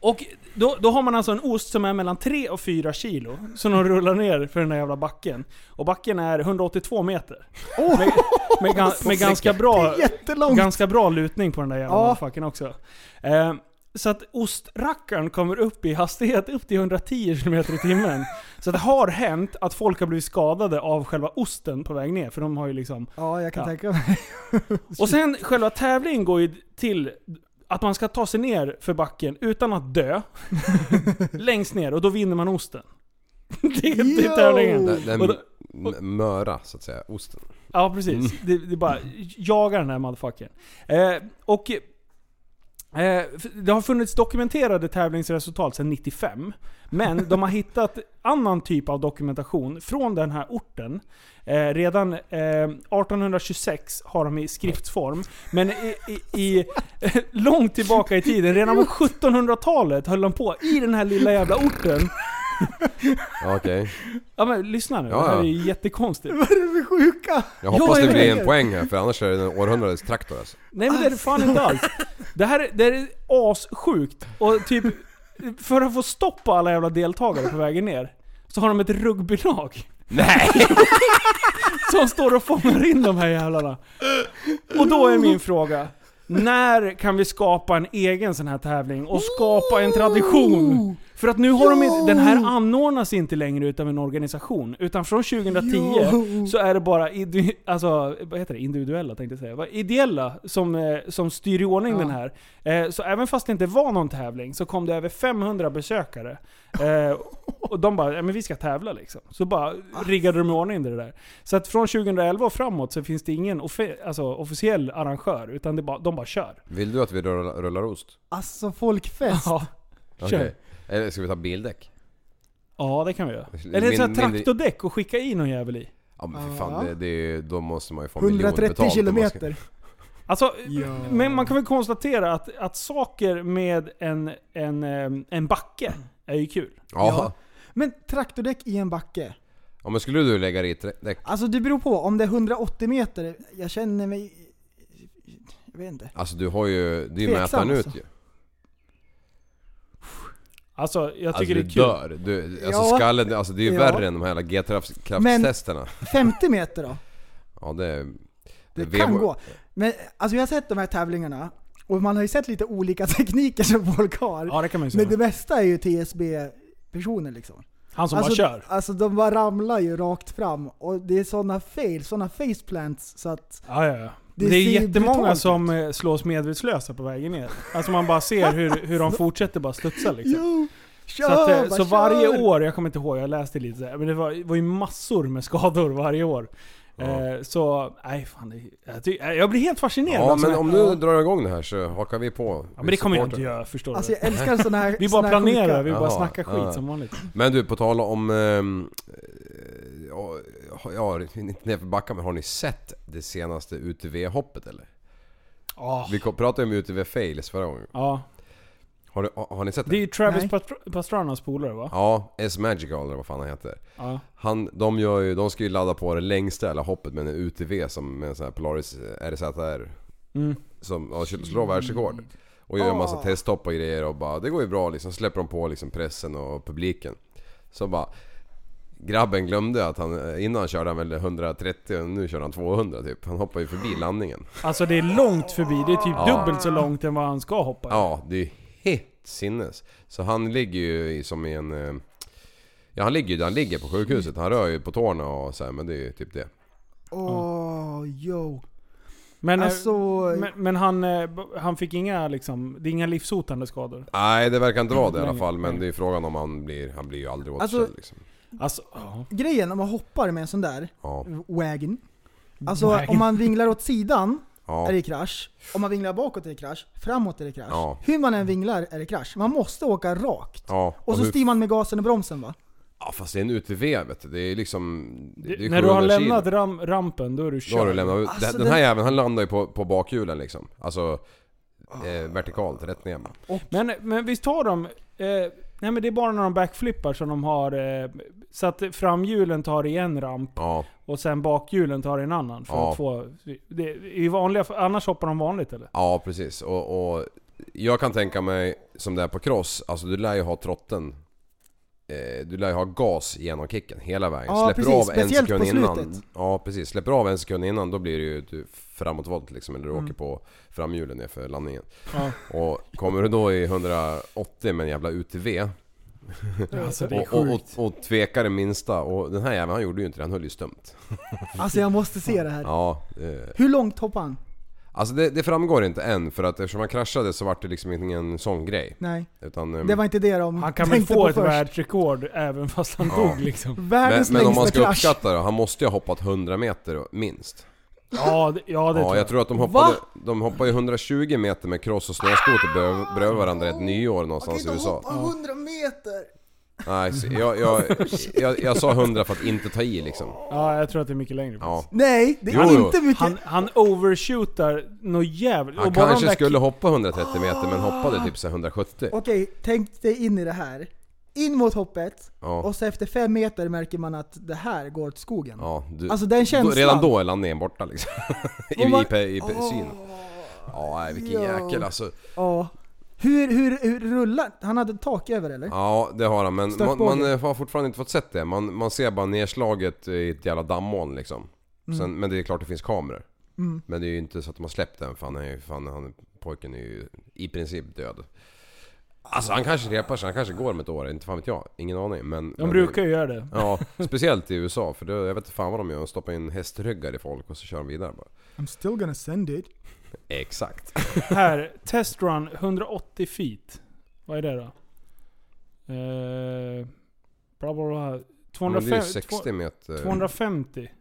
Och då, då har man alltså en ost som är mellan 3 och 4 kilo. Som de rullar ner för den där jävla backen. Och backen är 182 meter. Med, med, gan- med ganska bra, ganska bra lutning på den där jävla Ja. också. Eh, så att ostrackaren kommer upp i hastighet upp till 110 km i timmen. Så det har hänt att folk har blivit skadade av själva osten på väg ner. För de har ju liksom... Ja, jag kan Ja. tänka mig. Och sen själva tävlingen går ju till att man ska ta sig ner för backen utan att dö. Längst ner, och då vinner man osten. det, är- det är Yo! tävlingen. Den, den Och då- m- möra, så att säga. Osten. Ja, precis. Det, det är bara jagar den här motherfuckern. Eh, och Eh, det har funnits dokumenterade tävlingsresultat sedan 95. Men de har hittat annan typ av dokumentation från den här orten. Eh, redan eh, 1826 har de i skriftform. Men i, i, i, långt tillbaka i tiden, redan på 1700-talet höll de på i den här lilla jävla orten. Ja, Okej. Ja men lyssna nu, Ja, det här ja. är ju jättekonstigt. Vad är det för sjuka? Jag hoppas jag det blir vet. en poäng här för annars är det en århundradets traktor alltså. Nej men det är det fan inte alls. Det här är, det här är assjukt. Och typ, för att få stopp på alla jävla deltagare på vägen ner, så har de ett rugbylag. Nej! Som står och fångar in de här jävlarna. Och då är min fråga, när kan vi skapa en egen sån här tävling och skapa en tradition? För att nu har de den här anordnas inte längre utav en organisation. Utan från 2010 Jo. så är det bara indi, alltså, vad heter det? individuella tänkte jag säga. Vad- Ideella som, eh, som styr i ordning Ja. den här. Eh, så även fast det inte var någon tävling så kom det över 500 besökare. Eh, och de bara, men vi ska tävla liksom. Så bara riggade de i ordning det där. Så att från 2011 och framåt så finns det ingen offe, alltså, officiell arrangör. Utan det bara, de bara kör. Vill du att vi rullar, rullar ost? Alltså folkfest. Ja, kör. Eller ska vi ta bildäck? Ja, det kan vi göra. Eller ett sånt här mindre- traktordäck och skicka i någon jävel i. Ja men för Ja. fan, det, det, är- då måste man ju få en miljon 130 betalt om man ska- kilometer. Alltså, Ja. men man kan väl konstatera att, att saker med en, en, em, en backe är ju kul. Ja. Ja. Men traktordäck i en backe. ja. men skulle du lägga i ett däck? Alltså det beror på, om det är 180 meter, jag känner mig... Jag vet inte. Alltså du har ju, det är ju Tveksam, mätaren ut alltså. ju. Alltså, jag Alltså tycker du det är kul. dör. Du, alltså Ja. skallen, alltså det är ju Ja. värre än de här jävla G-kraftstesterna. 50 meter då? Ja det... Det det kan gå. Men alltså jag har sett de här tävlingarna, och man har ju sett lite olika tekniker som folk har. Ja, det kan man ju Men säga. det mesta är ju TSB-personer liksom. Han som alltså, bara kör. Alltså de bara ramlar ju rakt fram, och det är sådana fail, sådana faceplants så att... Ja, ja, ja. Det Det, är jättemånga brutalt som eh, slås medvetslösa på vägen ner. Alltså man bara ser hur, hur de fortsätter bara studsa liksom. Jo! Kör! Så, att, eh, bara så varje kör! år, jag kommer inte ihåg, jag läste lite så här, men det var, var ju massor med skador varje år. Ja. Eh, så, nej fan. Det, jag, blir helt fascinerad. Ja alltså, men om ja. du drar igång det här så hakar vi på. Ja, men det kommer jag inte göra, förstår Alltså du. jag älskar sådana här Vi bara här planerar, sjuka- vi bara snackar skit ja. som vanligt. Men du, på tal om... ehm, ja, inte nerför backar, men har ni sett det senaste UTV-hoppet eller? Ja. Vi pratade ju om UTV fails förra gången. ja. Har, du, har, har ni sett Det är det? ju Travis Nej. Pastr- Pastranas polare va? Ja, S-Magical eller vad fan han heter. Ja. Han, de, gör ju, de ska ju ladda på det längsta eller hoppet med en UTV som med en sån här Polaris RZR. Mm. Som ja, slår världsrekord. Och gör en massa Ah. testhopp och grejer och bara, det går ju bra liksom. Släpper de på liksom pressen och publiken. Så bara... grabben glömde att han, innan körde han väl 130 och nu kör han 200 typ. Han hoppar ju förbi landningen. Alltså det är långt förbi. Det är typ Ja. dubbelt så långt än vad han ska hoppa. Ja, det är helt sinnes. Så han ligger ju som i en... eh, Ja han ligger ju där han ligger på sjukhuset. Han rör ju på tårna och så här, men det är ju typ det. Åh, yo. Men, eh, Alltså, men, men han, eh, han fick inga liksom, det är inga livshotande skador. Nej det verkar inte vara det i alla fall. Men det är frågan om han blir... Han blir ju aldrig Alltså- återställd liksom. Alltså, ja. grejen om man hoppar med en sån där Ja. wagon. Alltså Wagon. om man vinglar åt sidan Ja. är det krasch. Om man vinglar bakåt är det krasch. Framåt är det krasch. Ja. Hur man än vinglar är det krasch. Man måste åka rakt. Ja. Och så hur- styr man med gasen och bromsen va? Ja fast det är en UTV vet du. Det är liksom... Det, det är När du har 700 kilo. lämnat ram, rampen, då är du Då har du körd. lämnat ut. Alltså, den här den- jäveln han landar ju på, på bakhjulen liksom. Alltså... Eh, vertikalt, rätt ner. Men, men visst har de... Eh, nej men det är bara när de backflippar som de har... Eh, så att framhjulen tar i en ramp Ja. och sen bakhjulen tar i en annan. För Ja. att få... Det är ju vanliga, annars hoppar de vanligt eller? Ja precis. Och, och jag kan tänka mig som det är på cross, alltså du lär ju ha trotten eh, du lär ju ha gas genom kicken hela vägen. Ja, Släpper precis. av en Speciellt sekund på innan. slutet. Ja precis. Släpper av en sekund innan då blir det ju du framåtvolt liksom. Eller du Mm. åker på framhjulen nerför landningen. Ja. Och kommer du då i 180 med en jävla UTV Alltså det är och, och, och, och tvekar det minsta. Och den här jäveln han gjorde ju inte det, han höll ju stumt. Alltså jag måste se det här. Ja. Eh, Hur långt hoppar han? alltså det, det framgår inte än för att eftersom han kraschade så var det liksom ingen sån grej. Nej, Utan, ehm, det var inte det de Han kan väl få ett först. världsrekord även fast han Ja. dog liksom. Men, Världens men om man längsta ska krasch. uppskatta det, han måste ju ha hoppat 100 meter minst. Ja, det, ja det Ja, tror jag tror att de hoppade, de hoppade ju 120 meter med cross och snöskoter bredvid- bredvid varandra ett nyår någonstans i USA. 100 meter! Nej, så jag, jag, jag, jag sa 100 för att inte ta i liksom. Ja, jag tror att det är mycket längre. Ja. Nej, det är Jo, jo. inte mycket. Han, han overshootar något jävligt. Han Och bara de kanske där skulle hoppa 130 meter men hoppade typ så här 170. Okej, tänk dig in i det här. In mot hoppet, Ja. och så efter fem meter märker man att det här går åt skogen. Ja, du, Alltså den känslan. redan då är landningen borta liksom. I, man- i, i, pe- Åh. syn. Ja, vilken Ja. jäkel alltså. Ja. Hur, hur, hur rullar... Han hade tak över eller? Ja, det har han men man, man eh, har fortfarande inte fått sett det. Man, man ser bara nedslaget i ett jävla dammoln liksom. Sen, men det är klart det finns kameror. Mm. Men det är ju inte så att de har släppt den för han är ju, fan, han, pojken är ju i princip död. Alltså han kanske repar sig, han kanske går om ett år, inte fan vet jag. Ingen aning men... De men, brukar ju göra det. Ja, speciellt i USA för då, jag vet inte fan vad de gör. De stoppar in hästryggar i folk och så kör de vidare bara. I'm still gonna send it. Exakt. Här, testrun 180 feet. Vad är det då? Eh, bla bla bla. Men det är 250, ju 60 meter. 250.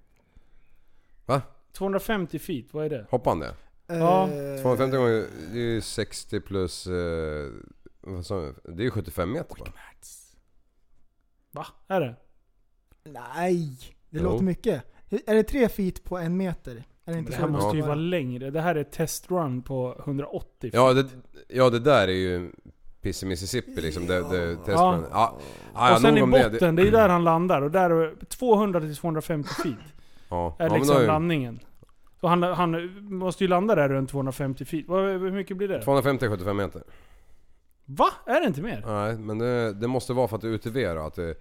Va? 250 feet, vad är det? Hoppande? Ja. Eh, 250 gånger, det är ju 60 plus... Eh, vad sa jag? Det är ju 75 meter bara. Va? Är det? Nej, det Jo. låter mycket. Är det tre feet på en meter? Är det inte Det så här det måste ju vara? längre. Det här är testrun på 180 feet. Ja det, ja det där är ju Piss i Mississippi liksom. Det, det, ja. Ja, ja, ja, och sen nog i om det. botten, det, är ju där han landar. Och där är 200-250 feet. Ja, Är ja, men liksom är- landningen. Så han, han måste ju landa där runt 250 feet. Vad, hur mycket blir det? 250-75 meter. Va? Är det inte mer? Nej, men det, det måste vara för att det är UTV då, att det...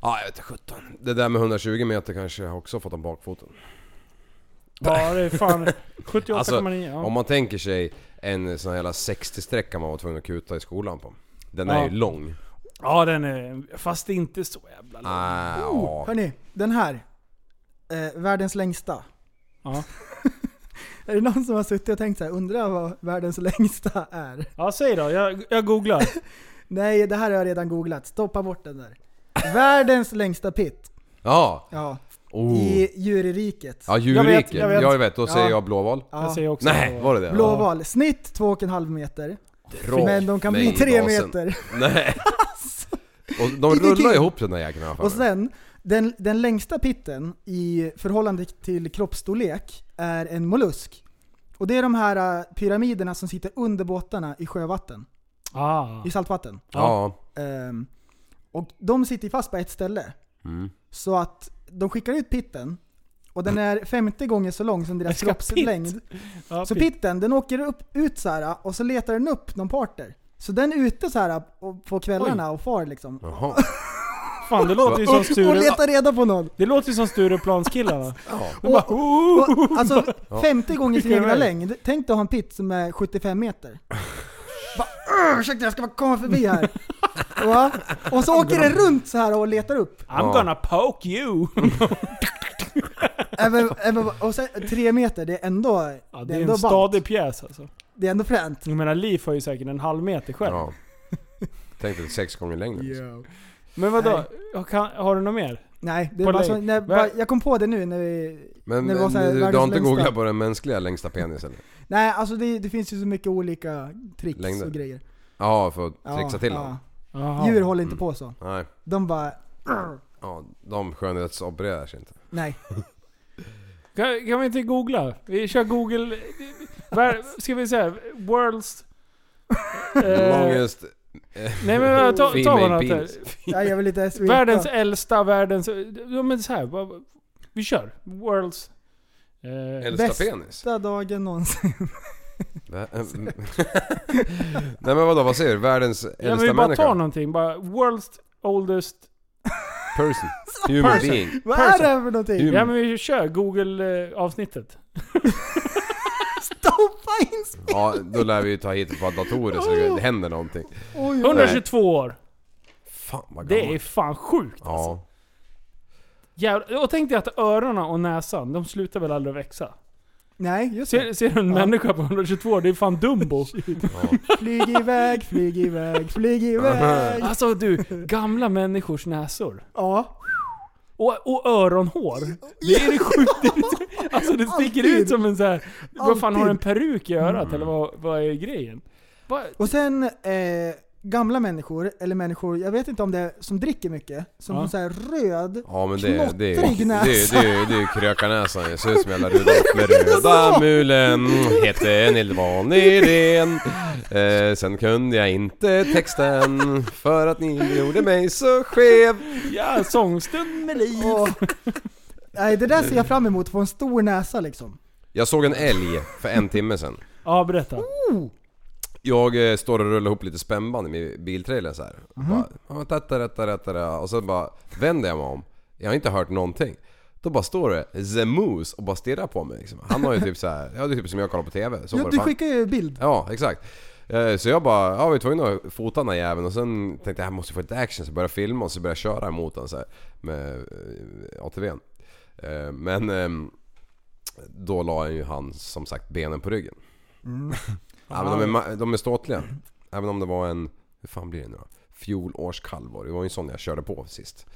Ja, jag vet inte 17. Det där med 120 meter kanske jag också fått om bakfoten. Ja, det är fan 78,9. Alltså, ja. Om man tänker sig en sån här jävla 60-sträcka man var tvungen att kuta i skolan på. Den är Ja. ju lång. Ja, den är... Fast inte så jävla lång. Ah, ja. Oh, hörni, den här. Eh, världens längsta. Ja. Är det någon som har suttit och tänkt så här, undrar vad världens längsta är? ja, säg då. Jag, jag googlar. Nej, det här har jag redan googlat. Stoppa bort den där. Världens längsta pit. Ja! Ja, Oh. i djurriket. Ja, Jag djurriket. vet, jag vet. Jag vet, då säger Ja. jag blåval. Jag Ja. säger också... Nej, var det det? Blåval. Snitt 2,5 meter. Dra Men de kan bli i 3 basen. meter. Nej. Och de rullar ihop den där jäkeln i alla fall. Och sen, den, den längsta pitten i förhållande till kroppsstorlek är en mollusk. Och det är de här äh, pyramiderna som sitter under båtarna i sjövatten. Ah. I saltvatten. Ja. Ehm, och de sitter fast på ett ställe. Mm. Så att de skickar ut pitten, och den är 50 gånger så lång som deras kroppslängd. Ja, Så pit. pitten, den åker upp, ut så här och så letar den upp någon parter. Så den är ute så här och- på kvällarna och far liksom. Fan, det låter ju som Och Sture... leta reda på någon. Det låter ju som Stureplanskillarna. Ja. De bara, Och, och, alltså 50 gånger sin egna längd. Tänk dig att ha en pit som är 75 meter. Bara, "Åh, ursäkta jag ska bara komma förbi här. Va? Och så åker den runt så här och letar upp. I'm gonna poke you. Även, även, och sen, tre meter, det är ändå, Ja, det det är är ändå en ballt. stadig pjäs alltså. Det är ändå fränt. Jag menar, Liv har ju säkert en halv meter själv. Ja. Tänk dig sex gånger längre. liksom. Men vadå? Kan, har du något mer? Nej, det är bara så, när, bara, jag kom på det nu när vi... Men, när det var så här men du, du har inte längsta. googlat på den mänskliga längsta penisen? Nej, alltså det, det finns ju så mycket olika tricks Längder. och grejer. Ja, för att Ja, trixa till ja. dem? Jaha. Djur håller inte på så. Nej. De bara... Ja, de skönhetsopererar sig inte. Nej. Kan, kan vi inte googla? Vi kör google... Ska vi säga World's... eh, Longest nej men ta, ta vad något penis. Jag är väl lite SVT. Världens äldsta, världens... Ja men så här, Vi kör. World's... Eh, Äldsta bäst. penis? Bästa dagen någonsin. Va? Nej men vadå, vad säger du? Världens ja, men äldsta vi bara människa? tar någonting. Bara World's oldest... Person. Human Person. being. Vad är det här för någonting? Human. Ja men vi kör Google-avsnittet. Stoppa in Ja, då lär vi ju ta hit ett par datorer så det händer någonting. Oj, oj. 122 år. Fan vad Det är gammalt. fan sjukt alltså. Ja. Jävlar. Och tänk dig att öronen och näsan, de slutar väl aldrig växa? Nej, just det. Ser, ser du en Ja. människa på 122 år, det är fan Dumbo. Flyg iväg, flyg iväg, flyg iväg. Alltså du, gamla människors näsor. Ja. Och, och öronhår. Det är det sjukt. Alltså det sticker Alltid. ut som en så här. Vad fan har du en peruk i örat eller vad, vad är grejen? Vad- Och sen eh, gamla människor, eller människor, jag vet inte om det är som dricker mycket, som Ja. har så här röd, Ja men det, det, det, det, knottrig det, näsa. det, det är ju krökarnäsan. Jag ser ut som jävla Rudolf med röda mulen. Hette Nilvan Nydén. Eh, sen kunde jag inte texten för att ni gjorde mig så skev. Ja, sångstund med liv. Och, nej, det där ser jag fram emot, få en stor näsa liksom. Jag såg en älg för en timme sedan. Ja, berätta. Jag eh, står och rullar ihop lite spännband i min biltrailer så här. Och Mhm. bara, ja, tatta, tatta, tatta, tatta. Och så bara vänder jag mig om. Jag har inte hört någonting. Då bara står det The Moose och bara stirrar på mig liksom. Han har ju typ så här, ja det är typ som jag kollar på TV. Så Ja, du fan. skickar ju bild. Ja, exakt. Eh, Så jag bara, ja vi var tvungna att fota den här jäveln och sen tänkte jag jag måste få lite action så jag började filma och så började jag köra emot den så här med eh, ATVn. Eh, Men ehm, då la ju han som sagt benen på ryggen. ja, men de, är, de är ståtliga. Även om det var en, hur fan blir det nu då? Fjolårskalv var det. Det var ju en sån jag körde på sist.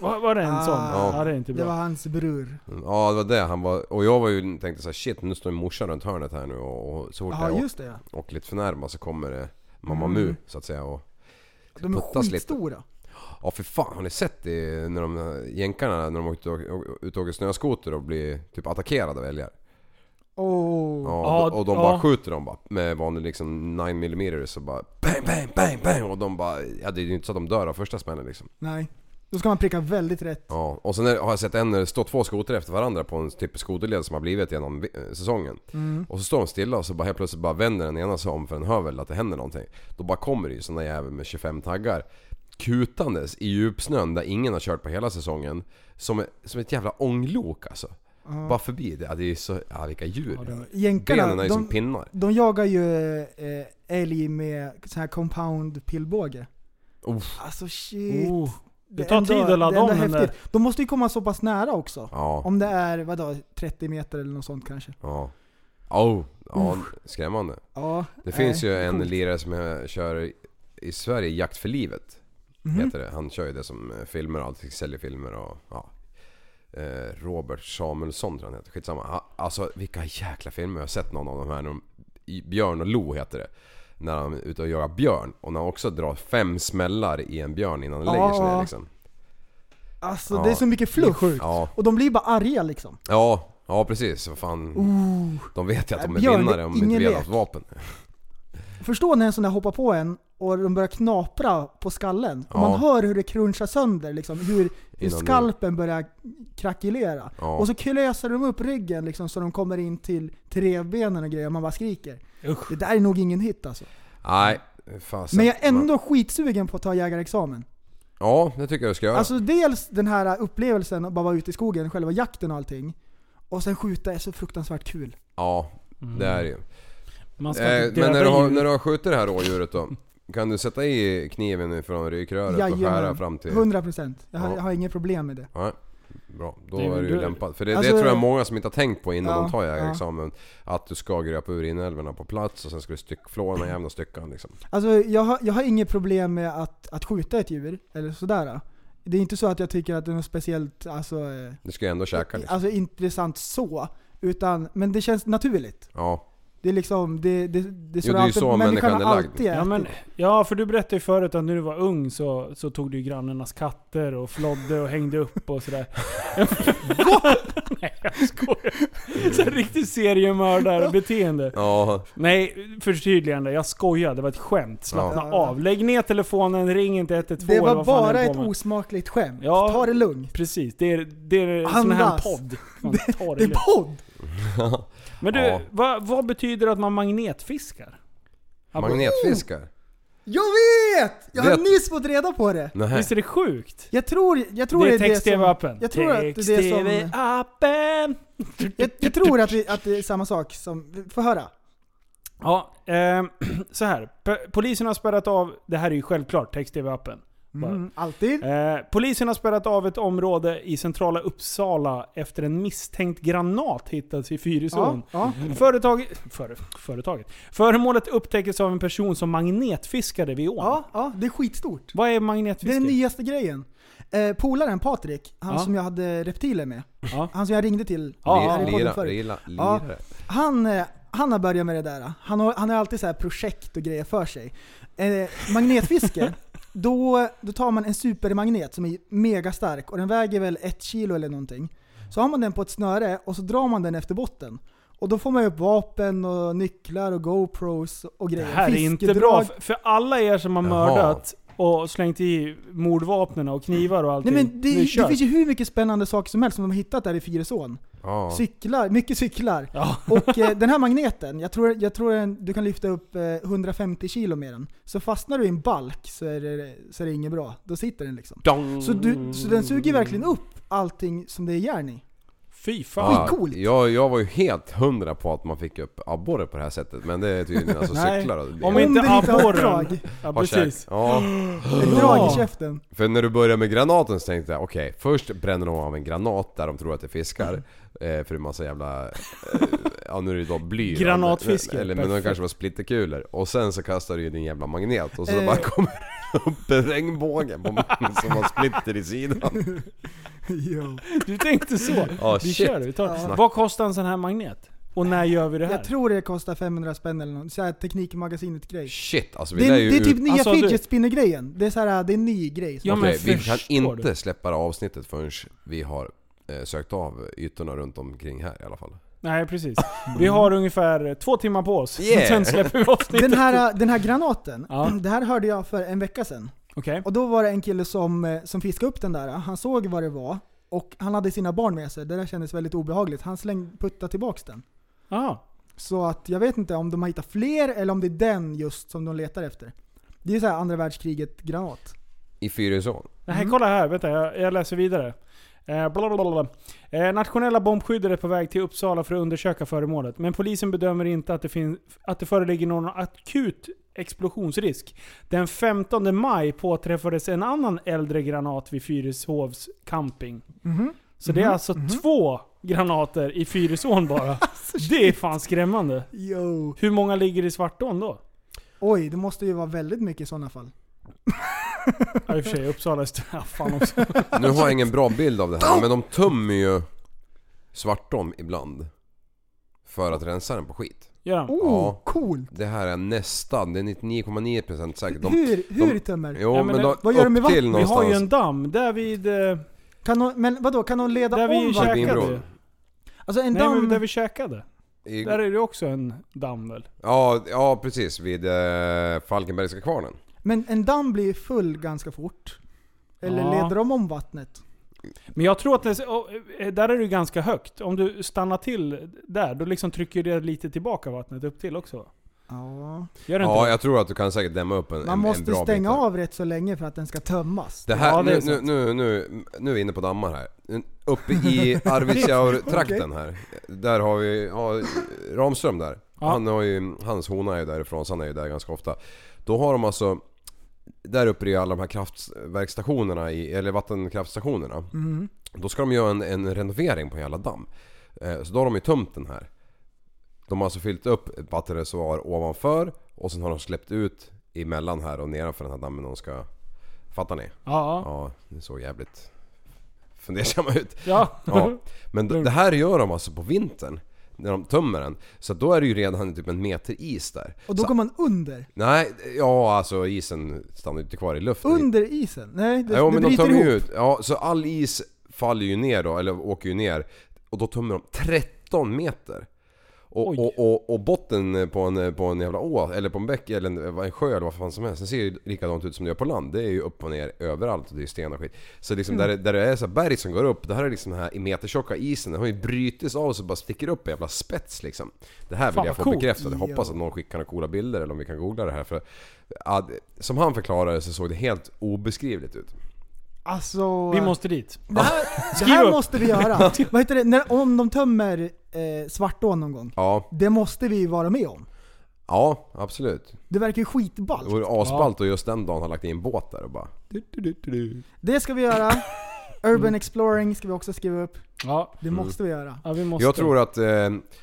Var, var det en Ah. sån? Ja. Ja, det är inte Det bra. var hans bror. Ja det var det han var. Och jag var ju tänkte så här, shit nu står morsan runt hörnet här nu och, och så fort Ja, jag just det ja. åker lite för närma så kommer det Mamma Mm. Mu så att säga och De är lite. skitstora. Ja för fan, har ni sett det när de jänkarna när de åkte ut och åker snöskoter och blir typ attackerade av älgar? Oh. Ja, och, och de ja. bara skjuter dem bara med vanlig liksom 9 mm så bara bang, bang, bang, bang och de bara, ja det är ju inte så att de dör av första smällen liksom. Nej. Då ska man pricka väldigt rätt. Ja, och sen är, har jag sett en när det står två skotrar efter varandra på en typ skoterled som har blivit genom eh, säsongen. Mm. Och så står de stilla och så bara helt plötsligt bara vänder den ena sig om för den hör väl att det händer någonting. Då bara kommer det ju såna jävel med 25 taggar kutandes i djupsnön där ingen har kört på hela säsongen. Som, som ett jävla ånglok alltså. Bara förbi det. Ja, det är så, ja vilka djur. Jänkarna, Benen är ju som de, pinnar. de jagar ju eh, älg med sån här compound pilbåge. Uff, Alltså shit. Oh. Det är tar ändå- tid att ladda det om den där. De måste ju komma så pass nära också. ja. Om det är, vadå, 30 meter eller något sånt kanske. Ja. Oh, ja, skrämmande. Ja. Det finns ju en coolt. lirare som jag kör i Sverige, Jakt för livet. Mhm. Heter det. Han kör ju det som eh, filmer och allting, säljer filmer och ja. Eh, Robert Samuelsson tror jag han heter, skitsamma. Ha- Alltså vilka jäkla filmer, jag har sett någon av de här. de- Björn och Lo heter det. När han är ute och jagar björn och när han också drar fem smällar i en björn innan den lägger sig ner liksom. Alltså Ja. det är så mycket fluff. Ja, Och de blir bara arga liksom. ja, ja precis. Fan. De vet ju att de är björn, vinnare om inte ingen vi hade lek. haft vapen. Förstå när en sån där hoppar på en och de börjar knapra på skallen. Och Ja. man hör hur det crunchar sönder liksom. Hur, hur skalpen börjar krackelera. Ja. Och så klöser de upp ryggen liksom så de kommer in till, till revbenen och grejer och man bara skriker. Usch. Det där är nog ingen hit alltså. Nej, fasen. Men jag är ändå skitsugen på att ta jägarexamen. Ja, det tycker jag du ska göra. Alltså dels den här upplevelsen att bara vara ute i skogen, själva jakten och allting. Och sen skjuta är så fruktansvärt kul. Ja, det är det ju. Man ska Eh, inte men när du, har, när du har skjutit det här rådjuret då? Kan du sätta i kniven från rykröret och skära fram till... 100%. Jag har, Ja. jag har inget problem med det. Ja, bra. Då Det är är det ju du- lämpat. För det, Alltså- det tror jag många som inte har tänkt på innan Ja, de tar ja. jägarexamen. Att du ska gröpa ur inälvorna på plats och sen ska du styck, flå den här jävla styckan liksom. Alltså jag har, jag har inget problem med att, att skjuta ett djur, eller sådär. Det är inte så att jag tycker att det är något speciellt, alltså, eh, Du ska ju ändå käka liksom. alltså intressant så. Utan, men det känns naturligt. Ja. Det är liksom, det, det, det är så Jo, det är alltid- så människan är lagd. alltid Ja, men, ja, för du berättade ju förut att när du var ung så, så tog du ju grannarnas katter och flodde och hängde upp och sådär. Nej, jag skojar. Så riktigt seriemördarbeteende. Ja, Nej, förtydligande. Jag skojar. Det var ett skämt. Slappna Ja. av. Lägg ner telefonen, ring inte 112 det var bara är det ett med. osmakligt skämt. Ja. Ta det lugnt. Precis, det är, det är en sån här Andas. podd. Man tar Det är lugnt. podd! Men du, Ja. vad, vad betyder det att man magnetfiskar? magnetfiskar. Jag vet! Jag har Vet- nyss fått reda på det. Nej. Visst är det sjukt? Jag tror, jag tror det är det, är det som... text-tv-appen. Jag tror att det är det som... Text-tv-appen! Jag, jag tror att, vi, att det är samma sak som... Få höra. Ja, ehm, så här. P- Polisen har spärrat av, det här är ju självklart text-tv-appen. Mm, alltid. Eh, polisen har spärrat av ett område i centrala Uppsala efter en misstänkt granat hittats i Fyrisån. Ja, ja. Företag, för, företaget. Föremålet upptäcktes av en person som magnetfiskade vid ån. Ja, ja, det är skitstort. Vad är Det är magnetfiske? den nyaste grejen. Eh, polaren Patrik, han Ja. som jag hade reptiler med. Ja. Han som jag ringde till Ja, här i podden Lira, förut. lira, Ja. Han, eh, han har börjat med det där. Han har, han har alltid så här projekt och grejer för sig. Eh, magnetfiske, då, då tar man en supermagnet som är mega stark och den väger väl ett kilo eller någonting. Så har man den på ett snöre och så drar man den efter botten. Och då får man upp vapen och nycklar och GoPros och Det grejer. här är inte bra. För- För alla er som har Jaha. mördat och slängt i mordvapnen och knivar och allting. Nej men det, det kör. finns ju hur mycket spännande saker som helst som de har hittat där i Fyrisån. Ja. Cyklar, mycket cyklar. Ja. Och eh, den här magneten, jag tror, jag tror du kan lyfta upp eh, 150 kilo med den. Så fastnar du i en balk så är det, så är det inget bra. Då sitter den liksom. Så, du, så den suger verkligen upp allting som det är järn i. Fy fan. Ja, Skitcoolt. jag, jag var ju helt hundra på att man fick upp abborre på det här sättet men det är tydligen alltså Nej. cyklar och Om inte det inte har abborren. drag. Ja har käk. precis. Ja, Ett drag i käften. för när du började med granaten så tänkte jag okej, först bränner de av en granat där de tror att det är fiskar. Eh, för det är massa jävla... Eh, ja nu är det då bly då, Granatfiske, men- Eller men de perfekt. kanske var splitterkulor. Och sen så kastar du ju din jävla magnet och så Eh. bara kommer upp en regnbåge på som har splitter i sidan. Jo. Du tänkte så? Ja, vi shit. kör, vi tar. Ja. Vad kostar en sån här magnet? Och när gör vi det här? Jag tror det kostar 500 spänn eller något. Såhär Teknikmagasinet grej. Shit alltså vi Det lär är, ju det är typ ut... nya Alltså, fidget spinner grejen. Det är såhär, det är en ny grej. Ja, men Okej, vi kan inte du? släppa det här avsnittet förrän vi har eh, sökt av ytorna runt omkring här i alla fall. Nej precis. Vi har ungefär två timmar på oss. Yeah. Sen släpper vi avsnittet. Den här, den här granaten, Ja. det här hörde jag för en vecka sedan. Okej. Och då var det en kille som, eh, som fiskade upp den där, han såg vad det var, och han hade sina barn med sig. Det där kändes väldigt obehagligt. Han slängde, puttade tillbaks den. Jaha. Så att jag vet inte om de har hittat fler, eller om det är den just som de letar efter. Det är ju såhär andra världskriget-granat. I Fyrisån. Nej, kolla här. Vänta, jag, jag läser vidare. Eh, blablabla. Eh, nationella bombskyddet är på väg till Uppsala för att undersöka föremålet. Men polisen bedömer inte att det, fin- att det föreligger någon akut explosionsrisk. Den 15 maj påträffades en annan äldre granat vid Fyrishovs camping. Mhm. Så det är Mhm, alltså mhm. två granater i Fyrisån bara. det är fan skrämmande. Yo. Hur många ligger i Svartån då? Oj, det måste ju vara väldigt mycket i sådana fall. Ja, i och för sig, Uppsala är st- ja, fan också. Nu har jag ingen bra bild av det här men de tömmer ju Svartån ibland. För att rensa den på skit. Han? Oh, Ja. coolt! Det här är nästan, det är 99,9% säkert. De, hur hur de- tömmer? jo Ja, men men, de, vad gör de med upp till vatten? Vi har ju en damm där vid... eh, Kan de, men vadå, kan de leda Där vi om käkade. vattnet? Vinbron. Alltså en Nej men damm... där vi käkade. I, Där är det också en damm väl? ja, ja precis, vid eh, Falkenbergska kvarnen. Men en damm blir ju full ganska fort. Eller Ja. leder de om vattnet? Men jag tror att det, eh, där är det ju ganska högt. Om du stannar till där, då liksom trycker det lite tillbaka vattnet upp till också. Ja. Gör det inte Ja, det? jag tror att du kan säkert dämma upp en, en, Man en måste bra stänga bit av rätt så länge för att den ska tömmas. Det här, Ja, det är nu, nu, sant. nu, nu, nu är vi inne på dammar här. Uppe i Arvidsjaur-trakten här. Där har vi ja, Ramström där. Ja. Han har ju, hans hona är ju därifrån så han är ju där ganska ofta. Då har de alltså där uppe i alla de här kraftverksstationerna, i, eller vattenkraftstationerna. Mm. Då ska de göra en, en renovering på en jävla damm. Eh, så då har de ju tömt den här. De har alltså fyllt upp ett vattenreservoar ovanför och sen har de släppt ut emellan här och nedanför den här dammen de ska... Fattar ni? Ja, ja. Det såg jävligt fundersamma ut. ja. Ja. Men det här gör de alltså på vintern. När de tömmer den. Så då är det ju redan typ en meter is där. Och då så, går man under. Nej, ja alltså isen stannar ju inte kvar i luften. Under isen? Nej, det, ja, det men de bryter tömmer ihop. ut. Ja, så all is faller ju ner då, eller åker ju ner. Och då tömmer de 13 meter. Och, och, och, och botten på en, på en jävla å, eller på en bäck, eller en, en sjö eller vad fan som helst. Den ser ju likadant ut som det gör på land. Det är ju upp och ner överallt och det är sten och skit. Så liksom Mm. där, där det är så berg som går upp, det här är liksom den här i metertjocka isen. Den har ju brutits av så bara sticker upp en jävla spets liksom. Det här vill Fan, jag få coolt. bekräftat. Jag hoppas att någon skickar några coola bilder eller om vi kan googla det här. För, som han förklarade så såg det helt obeskrivligt ut. Alltså... Vi måste dit. Det här, det här måste vi göra. Vad heter det? När, om de tömmer eh, Svartån någon gång. Ja, Det måste vi vara med om. ja absolut. Det verkar ju Det skitballt. vore asballt och just den dagen har lagt in båt där och bara... Det ska vi göra. Urban exploring ska vi också skriva upp. Ja, Det måste vi göra. ja vi måste. Jag tror att eh,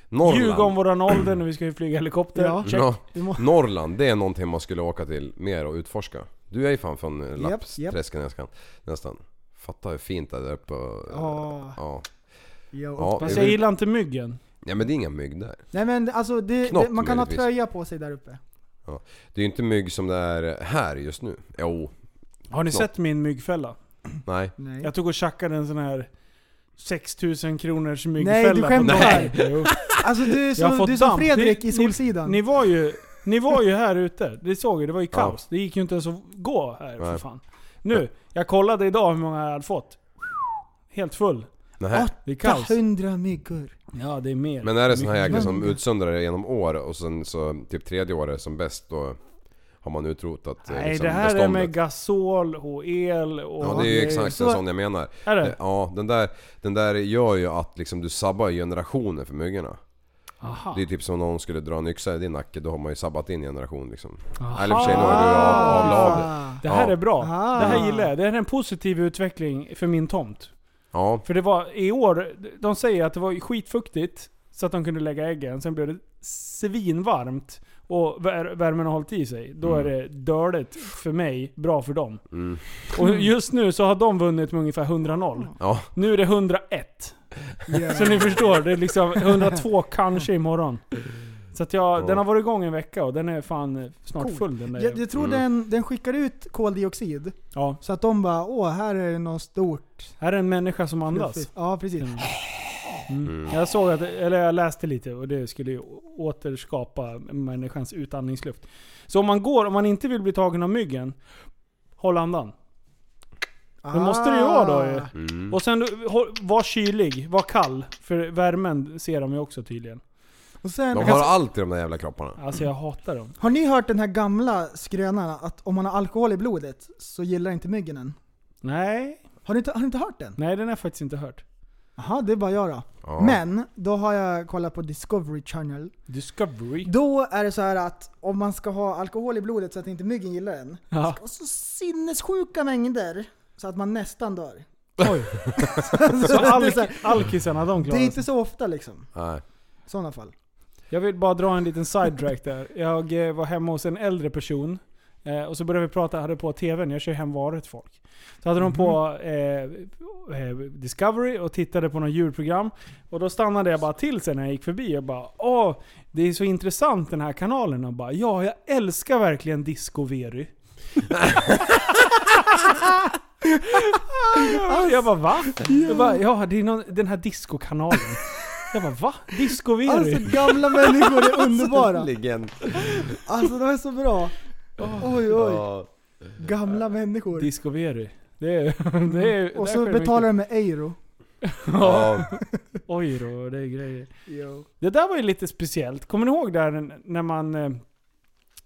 Norrland... Ljuga om våran ålder när vi ska ju flyga helikopter. Ja. Check. Må- Norrland, det är någonting man skulle åka till mer och utforska. Du är ju fan från eh, Japp, Lappträsken nästan. Fatta hur fint det är där uppe och, Ja. ja. Ja, Fast jag gillar inte myggen. ja men det är inga mygg där. Nej men alltså, det, Knopp det, man kan ha möjligtvis. tröja på sig där uppe. Det är ju inte mygg som det är här just nu. Jo, Har ni Knopp. sett min myggfälla? nej. Nej. Jag tog och tjackade en sån här 6000 kronors myggfälla. Nej, du på skämtar. Alltså du är Jag har som, fått du är som. Fredrik Ni- i Solsidan. Ni var ju, ni var ju här ute. Det såg jag, det var ju Ja. kaos. Det gick ju inte ens att gå här för Nej. fan. Nu, jag kollade idag hur många jag hade fått. Helt full. nej. Det är kaos. 800 myggor. Ja, det är mer. Men är det såna här jäklar som utsöndrar det genom år och sen så typ tredje året som bäst då har man utrotat eh, Nej, liksom, det här är beståndet. med gasol och el och... Ja det är ju exakt Så- en sån jag menar. Är Eh, det? Ja, den där, den där gör ju att liksom du sabbar generationer för myggorna. Aha. Det är typ som om någon skulle dra en yxa i din nacke, då har man ju sabbat din generation liksom. Aha. Eller för sig, nu har du av, avlat av det. Ah. Här Ja. är bra. Aha. Det här gillar jag. Det här är en positiv utveckling för min tomt. Ja, För det var i år, de säger att det var skitfuktigt så att de kunde lägga äggen. Sen blev det svinvarmt och vär- värmen har hållit i sig. Då är det dåligt för mig, bra för dem. mm. Och just nu så har de vunnit med ungefär 100-0. ja. Nu är det 101. Yeah. Så ni förstår, det är liksom 102 kanske imorgon. Så att jag, Ja. den har varit igång en vecka och den är fan snart Cool. full den där. Jag, jag tror Mm. den, den skickar ut koldioxid. Ja. Så att de bara, åh här är det något stort. Här är en människa som andas. fluffigt." Ja precis. Mm. Mm. Mm. Jag såg att, eller jag läste lite och det skulle ju återskapa människans utandningsluft. Så om man går, om man inte vill bli tagen av myggen, håll andan. Det måste det ju vara då ju. Ah. Mm. Och sen var kylig, var kall. För värmen ser de ju också tydligen. Och sen, De har allt i de där jävla kropparna. Alltså jag hatar dem. Har ni hört den här gamla skrönan att om man har alkohol i blodet så gillar inte myggen en? Nej, Har ni inte, har ni inte hört den? nej den har jag faktiskt inte hört. Jaha, det är bara jag då. Ja. Men, då har jag kollat på Discovery Channel. Discovery. Då är det så här att om man ska ha alkohol i blodet så att inte myggen gillar den. Ja. Och så sinnessjuka mängder så att man nästan dör. Oj. så Så det, är alk, alkisarna de det är klarar inte så ofta liksom. Nej. I sådana fall. Jag vill bara dra en liten sidetrack där. Jag eh, var hemma hos en äldre person. Eh, och så började vi prata, hade på tvn, jag kör hem varor till folk. Så hade de på eh, eh, Discovery och tittade på något djurprogram. Och då stannade jag bara till sen när jag gick förbi och bara Åh, det är så intressant den här kanalen. Och bara Ja, jag älskar verkligen Discovery. jag bara va? Jag bara, ja, det är någon, den här discokanalen. Jag bara va? Discovery? Alltså gamla människor är underbara. Legend. Alltså de är så bra. Oj oj. Ja. Gamla människor. Discovery. Det är... Det är Och så betalar de med euro. Ja. Oj då, det är grejer. Jo. Det där var ju lite speciellt. Kommer ni ihåg där när man... eh,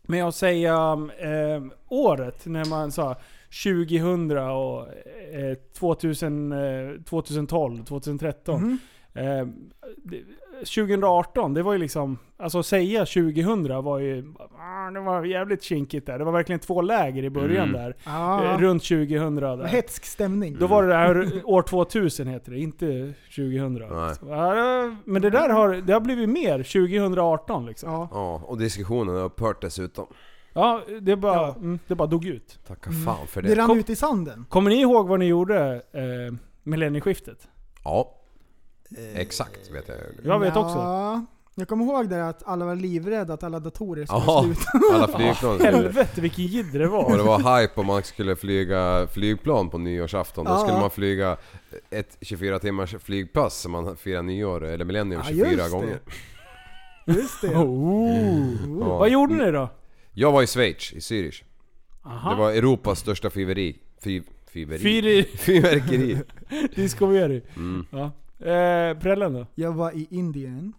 med att säga eh, året när man sa 2000 och eh, 2000, eh, 2012, 2013. Mhm. Eh, det- 2018, det var ju liksom... Alltså att säga 2000 var ju... ah, Det var jävligt kinkigt där. Det var verkligen två läger i början Mm. där. Ja. Eh, runt 2000 Det var där. Hetsk stämning. Då var det där år 2000 heter det, inte 2000. Nej. Så, Men det där har, det har blivit mer 2018 liksom. Ja. Ja, och diskussionen har upphört dessutom. Ja, det bara, Ja. mm, det bara dog ut. Tacka fan för Det det. rann Kom- ut i sanden. Kommer ni ihåg vad ni gjorde eh, millennieskiftet? Ja. Exakt vet jag. Jag vet ja, också. Jag kommer ihåg det att alla var livrädda att alla datorer skulle Ja, sluta. alla flygplan skulle... Helvete vilken jidder det Och var. det var hype om man skulle flyga flygplan på nyårsafton. Då Ja. skulle man flyga ett 24 timmars flygpass som man firar nyår, eller millennium, Ja, 24 just det. gånger. Just det. Oh. Ja. Vad gjorde ni då? Jag var i Schweiz, i Zürich. Aha. Det var Europas största fyrveri. Fy, fyrveri. Fyri Fyrverkeri. Discovery. Mm. Ja. Eh, Prällen då? Jag var i Indien.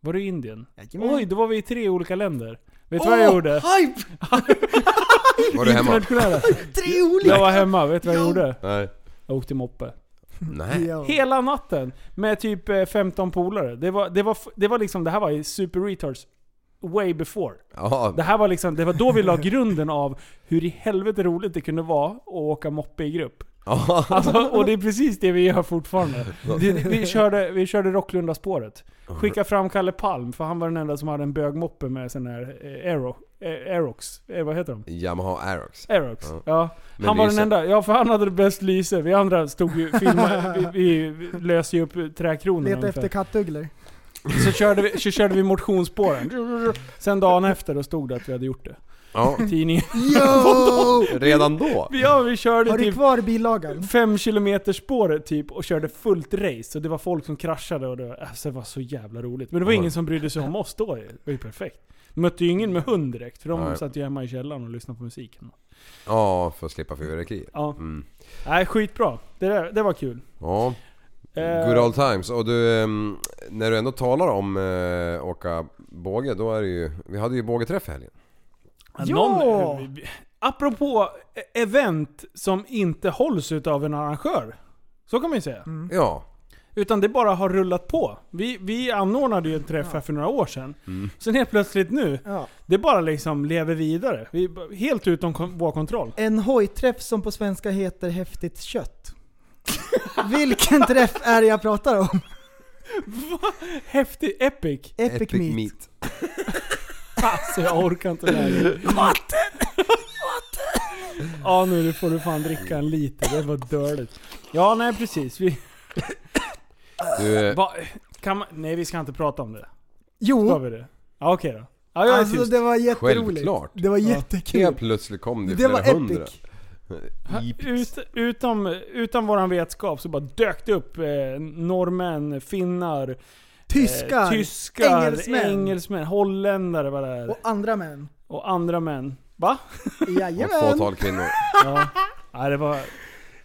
Var du i Indien? Jajamän. Oj, då var vi i tre olika länder. Vet du vad jag gjorde? Hype! Var du hemma? Internationella. Tre olika! Jag var hemma, vet du vad jag gjorde? Nej. Jag åkte moppe. Nej. Hela natten. Med typ eh, 15 polare. Det var, det, var, det var liksom, det här var i super retards way before. Ja, Det här var liksom, det var då vi la grunden av hur i helvete roligt det kunde vara att åka moppe i grupp. ja. Alltså, och det är precis det vi gör fortfarande. Det, vi, körde, vi körde Rocklunda-spåret. Skicka fram Kalle Palm, för han var den enda som hade en bögmoppe med sån här eh, Aero, eh, Aerox. Eh, vad heter de? Yamaha Aerox. Aerox. Ja. Ja. Men Han var den enda. Ja, för han hade det bäst lyse. Vi andra stod ju filmade, vi, vi löste ju upp träkronorna Leta efter kattugglor. Så körde, vi, så körde vi motionsspåren. Sen dagen efter då stod det att vi hade gjort det. Ja. I tidningen. Yo! Redan då? Ja, vi körde Har du typ kvar bilagan? 5 km spåret typ och körde fullt race. Och det var folk som kraschade och det var, alltså, det var så jävla roligt. Men det var ingen som brydde sig om oss då. Det var ju perfekt. Mötte ju ingen med hund direkt, för de Nej. satt ju hemma i källaren och lyssnade på musiken. Ja, för att slippa fyrverkerier. Ja. Mm. Nej, skitbra. Det, där, det var kul. Ja. Eh, Good old times. Och du, ehm, när du ändå talar om eh, åka båge, då är det ju... Vi hade ju bågeträff i helgen. Ja! Någon, apropå e- event som inte hålls utav en arrangör. Så kan man ju säga. Mm. Ja. Utan det bara har rullat på. Vi, vi anordnade ju en träff här för några år sedan. Mm. Sen helt plötsligt nu, Ja. det bara liksom lever vidare. Vi, helt utom vår kontroll. En hojträff som på svenska heter häftigt kött. Vilken träff är det jag pratar om? Häftig, epic. Epic, meat. Alltså jag orkar inte längre. Vatten! Ja nu får du fan dricka en liter, det var dåligt. Ja nej precis. Vi, Du, va, kan man, nej vi ska inte prata om det. Ska Jo, vi det? Ja okej då. Ja jag är alltså tyst. det var jätteroligt. Självklart. Det var jättekul. helt plötsligt kom det, Det flera var hundra. epic. Ut, utom, utan våran vetskap så bara dök det upp eh, norrmän, finnar, Tyskar, eh, tyskar engelsmän. engelsmän, holländare var det och andra män. och andra män. Va? Och ett Jajamän. fåtal kvinnor. Ja. Nej, det var, det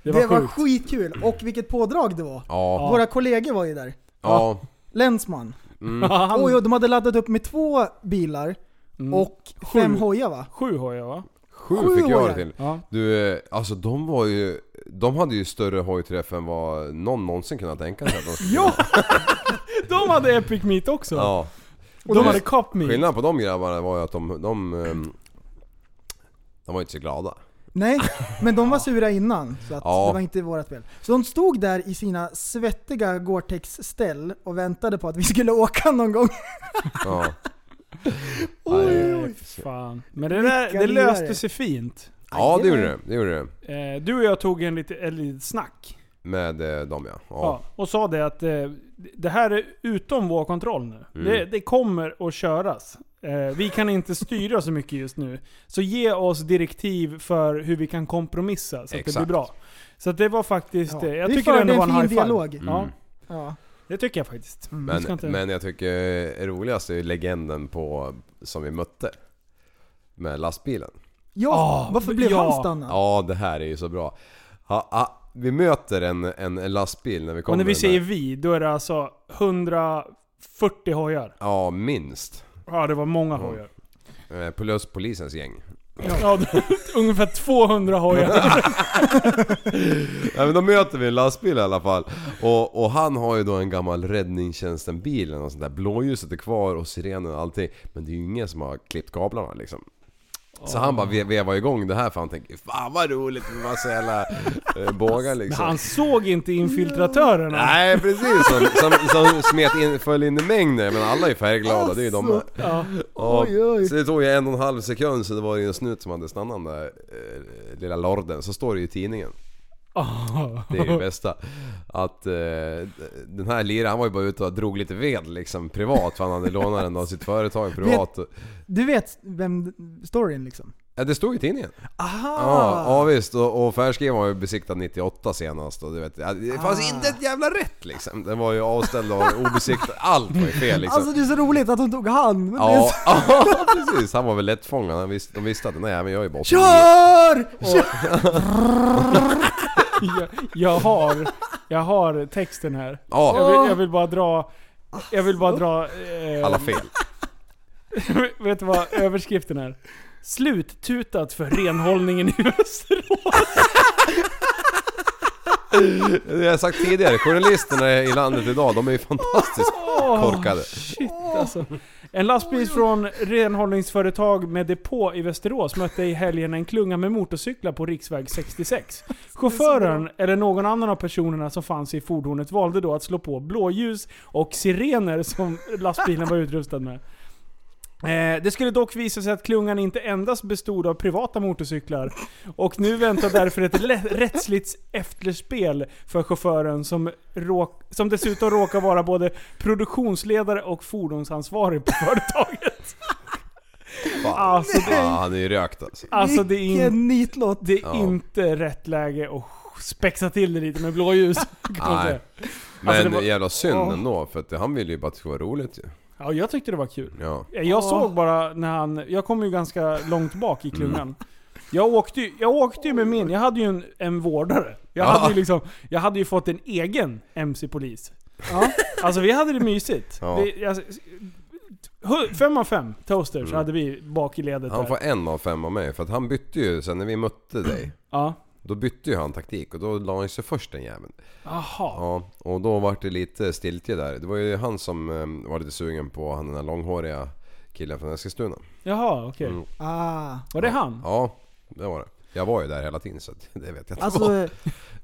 Det var var, sjukt. skitkul. Och vilket pådrag det var. Ja. Våra kollegor var ju där. Ja. Länsman. Mm. Han, Oj, och de hade laddat upp med två bilar mm, och fem Sju. hojar va? Sju hojar va? Sju Sju fick jag det till. Ja. Du, eh, alltså de var ju... De hade ju större hojträff än vad någon någonsin kunnat tänka sig att de skulle Ja! De hade Epic Meat också. Ja. Och de hade Cup Meat. Skillnaden på de grabbarna var ju att de... De, ehm, de var inte så glada. Nej, men de var sura innan. Så att Ja. det var inte vårat fel. Så de stod där i sina svettiga Gore-Tex-ställ och väntade på att vi skulle åka någon gång. Ja. Oj, oj. Fan. Men det, där, det löste sig fint. Ja det gjorde det. Det gjorde det. Eh, du och jag tog en lite, en liten snack. Med eh, dem ja. Ja. Ja. och sa det att eh, det här är utom vår kontroll nu. Mm. Det, det kommer att köras. Eh, vi kan inte styra så mycket just nu. Så ge oss direktiv för hur vi kan kompromissa så att det Exakt. blir bra. Så att det var faktiskt... Ja. eh, Jag Vi tycker det ändå var en high five. dialog. Ja, Mm. Ja. Det tycker jag faktiskt. Vi Men, inte- men jag tycker roligast är legenden på... Som vi mötte. Med lastbilen. Ja, Ah, varför blev ja. han stannad? Ja det här är ju så bra. Ha, ha, vi möter en, en, en lastbil när vi kommer och när vi säger vi, då är det alltså 140 hojar. Ja minst. Ja, det var många Ja. hojar. Eh, Plus polisens gäng. Ja, ungefär 200 hojar. Ja, men då möter vi en lastbil i alla fall. Och, och han har ju då en gammal räddningstjänsten-bil eller något sånt där. Blåljuset är kvar och sirenen och allting. Men det är ju ingen som har klippt kablarna liksom. Så han bara ve- vevar igång det här för han tänker Fan vad roligt med massa jävla eh, bågar liksom. han såg inte infiltratörerna. Nej precis, som, som, som smet in, föll in i mängden. Men alla är färgglada, det är ju de med. Ja. Och, Oj, oj. Så det tog ju en och en halv sekund så det var ju en snut som hade stannat den där eh, lilla lorden. Så står det ju i tidningen. Det är det bästa. Att eh, den här liraren han var ju bara ute och drog lite ved liksom privat för han hade lånat den av sitt företag privat. Du vet vem storyn liksom? Ja det stod i tidningen. Aha! Ja, ja visst och, och färgskrivaren var ju besiktad 98 senast och du vet, det fanns Ah. inte ett jävla rätt liksom. Den var ju avställd och obesiktad, allt var ju fel liksom. Alltså det är så roligt att hon tog hand. Är Ja, ja, precis. Han var väl lättfångad. Han visste, de visste att nej men jag är bara 89. KÖR! jag, jag, har, jag har texten här. Ja, Jag vill, jag vill bara dra... Jag vill bara dra... Eh, alla fel. vet du vad överskriften är? Sluttutat för renhållningen i Västerås. Det har jag sagt tidigare, journalisterna i landet idag, de är ju fantastiskt korkade. Shit alltså. En lastbil från renhållningsföretag med depå i Västerås mötte i helgen en klunga med motorcyklar på riksväg 66. Chauffören, eller någon annan av personerna som fanns i fordonet, valde då att slå på blåljus och sirener som lastbilen var utrustad med. Eh, det skulle dock visa sig att klungan inte endast bestod av privata motorcyklar. Och nu väntar därför ett rättsligt efterspel för chauffören som, råk, som dessutom råkar vara både produktionsledare och fordonsansvarig på företaget. Fan. Alltså det, Ja, han är ju rökt alltså. alltså, det är, in, nitlåt. det är Ja. inte rätt läge att spexa till det lite med blåljus. Nej. säga. Men Alltså, det var- jävla synd Ja. ändå för att han ville ju bara att det skulle vara roligt ju. Ja, jag tyckte det var kul. Ja. Jag såg bara när han... Jag kom ju ganska långt bak i klungan. Jag, åkte, ju- jag åkte ju med min, jag hade ju en, en vårdare. Jag, Ja. hade ju liksom, jag hade ju fått en egen MC-polis. Ja. Alltså vi hade det mysigt. Ja. Vi, alltså, fem av fem toasters hade vi bak i ledet Mm. Han där. får en av fem av mig för att han bytte ju sen när vi mötte dig. Ja. Då bytte ju han taktik och då la han sig först den jäveln. Jaha. Ja, och då var det lite stiltje där. Det var ju han som eh, var lite sugen på han den där långhåriga killen från Eskilstuna. Jaha, okej. Mm. Ah. Var det han? Ja, det var det. Jag var ju där hela tiden så det vet jag inte. Alltså,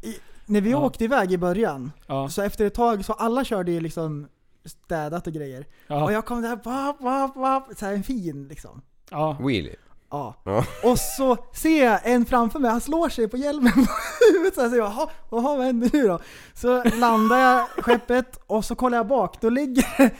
i, när vi Ja. åkte iväg i början, Ja. så efter ett tag så alla körde ju liksom städat och grejer. Och Ja. jag kom där, vap, vap, vap, så här en fin liksom. ja. Wheelie. Ja. Ja. Och så ser jag en framför mig, han slår sig på hjälmen på huvudet så här, så jag, jaha, jaha, vad händer nu då? Så landar jag skeppet och så kollar jag bak, då ligger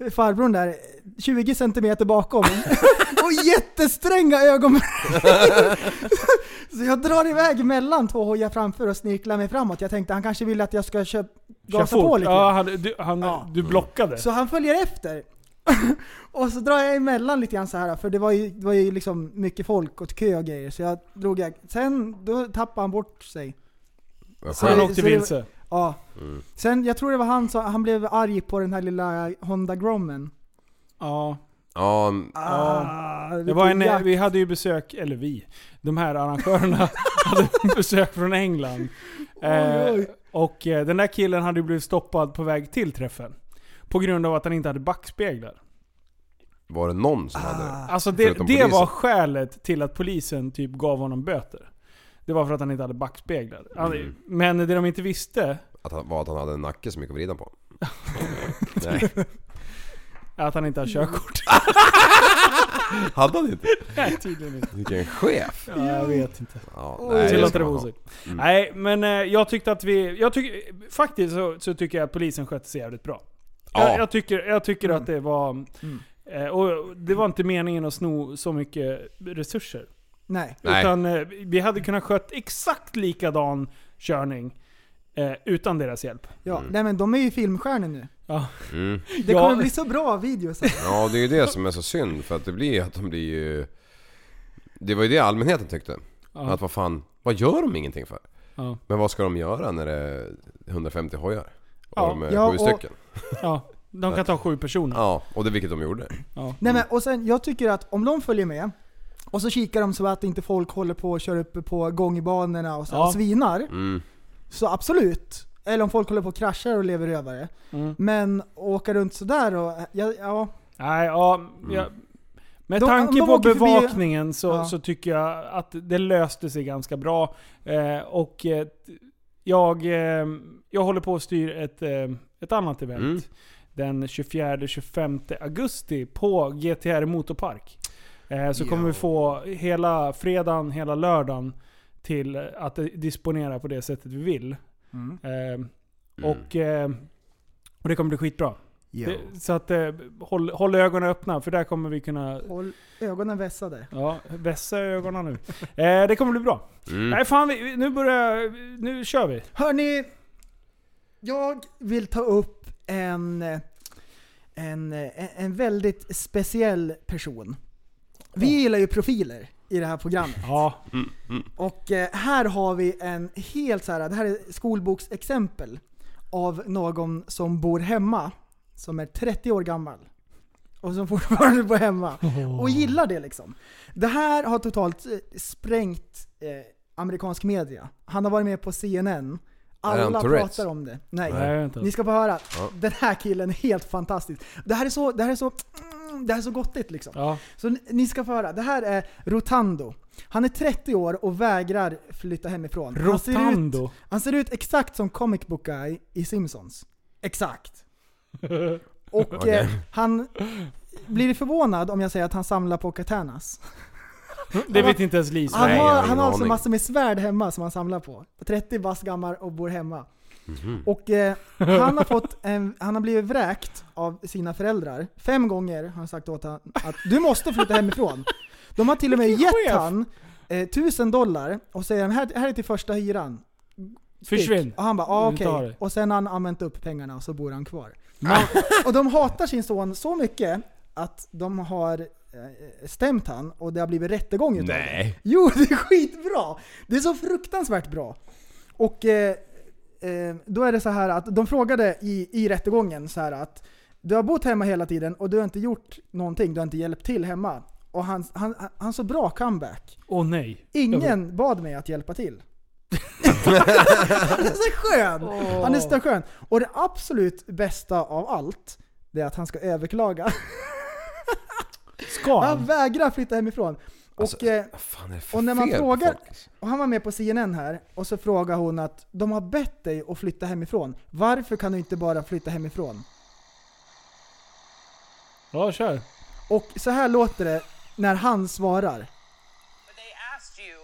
farbrorn där 20 centimeter bakom och jättestränga ögon. så jag drar iväg mellan två hojar framför och snirklar mig framåt. Jag tänkte han kanske vill att jag ska köp, gasa på lite. Ja, han, du, han, Ja. du blockade. Så han följer efter. och så drar jag emellan lite grann så här för det var ju, det var ju liksom mycket folk och kö och grejer. Så jag drog jag, sen då tappade han bort sig. Så han åkte vilse. Ja. Mm. Sen, jag tror det var han som, han blev arg på den här lilla Honda Grommen. Ja. Ja, Ah, Det var en, vi hade ju besök, eller vi, de här arrangörerna hade besök från England. Eh, och eh, den där killen hade ju blivit stoppad på väg till träffen. På grund av att han inte hade backspeglar. var det någon som hade? Ah. Alltså det, Förutom det polisen. var skälet till att polisen typ gav honom böter. Det var för att han inte hade backspeglar. Han, Mm. Men det de inte visste, Att han, var att han hade en nacke som gick att vrida på? Nej. är att han inte har körkort. Hade han inte? Nej, tydligen inte. Vilken chef! Ja, jag vet inte. Ja, nej, det Tillåter ska det man vara ha. osagt. Mm. Nej, men eh, jag tyckte att vi... Jag tycker, faktiskt så, så tycker jag att polisen skötte sig jävligt bra. Ja. Jag, jag tycker, jag tycker att det var... Mm. Eh, och det var inte meningen att sno så mycket resurser. Nej. Nej. Utan eh, vi hade kunnat skött exakt likadan körning eh, utan deras hjälp. Ja, Mm. nej men de är ju filmstjärnor nu. Ja. Mm. Det Ja. kommer bli så bra videos. Ja, det är ju det som är så synd för att det blir att de blir ju... Det var ju det allmänheten tyckte. Ja. Att vad fan, vad gör de ingenting för? Ja. Men vad ska de göra när det är 150 hojar? Och Ja. de är Ja, sju och- stycken? Ja. De kan ta sju personer. Ja, och det vilket de gjorde. Ja. Nej men och sen, jag tycker att om de följer med, och så kikar de så att inte folk håller på och kör uppe på gångbanorna och så Ja. och svinar. Mm. Så absolut. Eller om folk håller på och kraschar och lever rövare. Mm. Men åka runt sådär och, ja, ja. Nej, ja, jag, med De- tanke de på åker förbi- bevakningen så, Ja. så tycker jag att det löste sig ganska bra. Eh, och eh, jag, eh, jag håller på att styra ett, eh, ett annat event. Mm. Den 24-25 augusti på GTR Motorpark. Eh, så kommer vi få hela fredagen, hela lördagen till att disponera på det sättet vi vill. Mm. Eh, och, eh, och det kommer bli skitbra. Det, så att eh, håll, håll ögonen öppna för där kommer vi kunna Håll ögonen vässade. ja, vässa ögonen nu. Eh, det kommer bli bra. Mm. Nej fan, vi, nu börjar... Nu kör vi. Hörni, jag vill ta upp en, en, en, väldigt speciell person. Vi gillar ju profiler i det här programmet. Ja. Och eh, här har vi en helt så här, det här är skolboksexempel av någon som bor hemma, som är 30 år gammal. Och som fortfarande bor hemma. Och gillar det liksom. Det här har totalt eh, sprängt eh, amerikansk media. Han har varit med på CNN. Alla pratar om det. Nej. Nej. Ni ska få höra. Ja. Den här killen är helt fantastisk. Det här är så, det här är så, det här är så gottigt liksom. Ja. Så ni- ska få höra. Det här är Rotando. Han är 30 år och vägrar flytta hemifrån. Han ser, ut, Rotando. han ser ut exakt som Comic Book Guy i Simpsons. Exakt. Och Okej. eh, han blir förvånad om jag säger att han samlar på katanas. Det vet inte ens Lisa. Han har, han har alltså aning. massor med svärd hemma som han samlar på. 30 bast gammal och bor hemma. Mhm. Och eh, han har fått en, han har blivit vräkt av sina föräldrar. Fem gånger har han sagt åt honom att du måste flytta hemifrån. De har till och med gett chef! han eh, tusen dollar och säger här, här är till första hyran. Stick." Försvinn. Och han bara ah, okej. det. Och sen har han använt upp pengarna och så bor han kvar. och de hatar sin son så mycket att de har stämt han och det har blivit rättegång utav det. Nej. Jo, det är skitbra! Det är så fruktansvärt bra. Och eh, eh, då är det så här att de frågade i, i rättegången så här att du har bott hemma hela tiden och du har inte gjort någonting, du har inte hjälpt till hemma. Och han, han, han, så bra comeback. Åh nej. Ingen bad mig att hjälpa till. han är så skön! Han är så skön. Och det absolut bästa av allt, det är att han ska överklaga. Ska Han han? vägrar flytta hemifrån. Och, Alltså, eh, fan är och när man frågar- alltså? Och han var med på CNN här, och så frågar hon att de har bett dig att flytta hemifrån. Varför kan du inte bara flytta hemifrån? Ja, kör. Och så här låter det när han svarar. But they asked you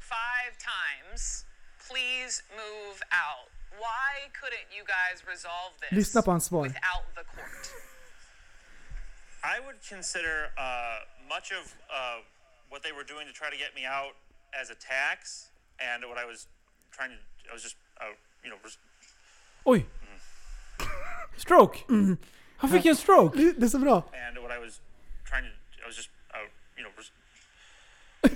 five times, please move out. Why couldn't you guys resolve this Lyssna på hans svar. without the court? I would consider uh, much of uh, what they were doing to try to get me out as a tax, and what I was trying to, I was just, uh, you know, res- Oj. Stroke. Han fick en stroke. Det det är så bra. and what I was trying to, I was just, uh, you know, res-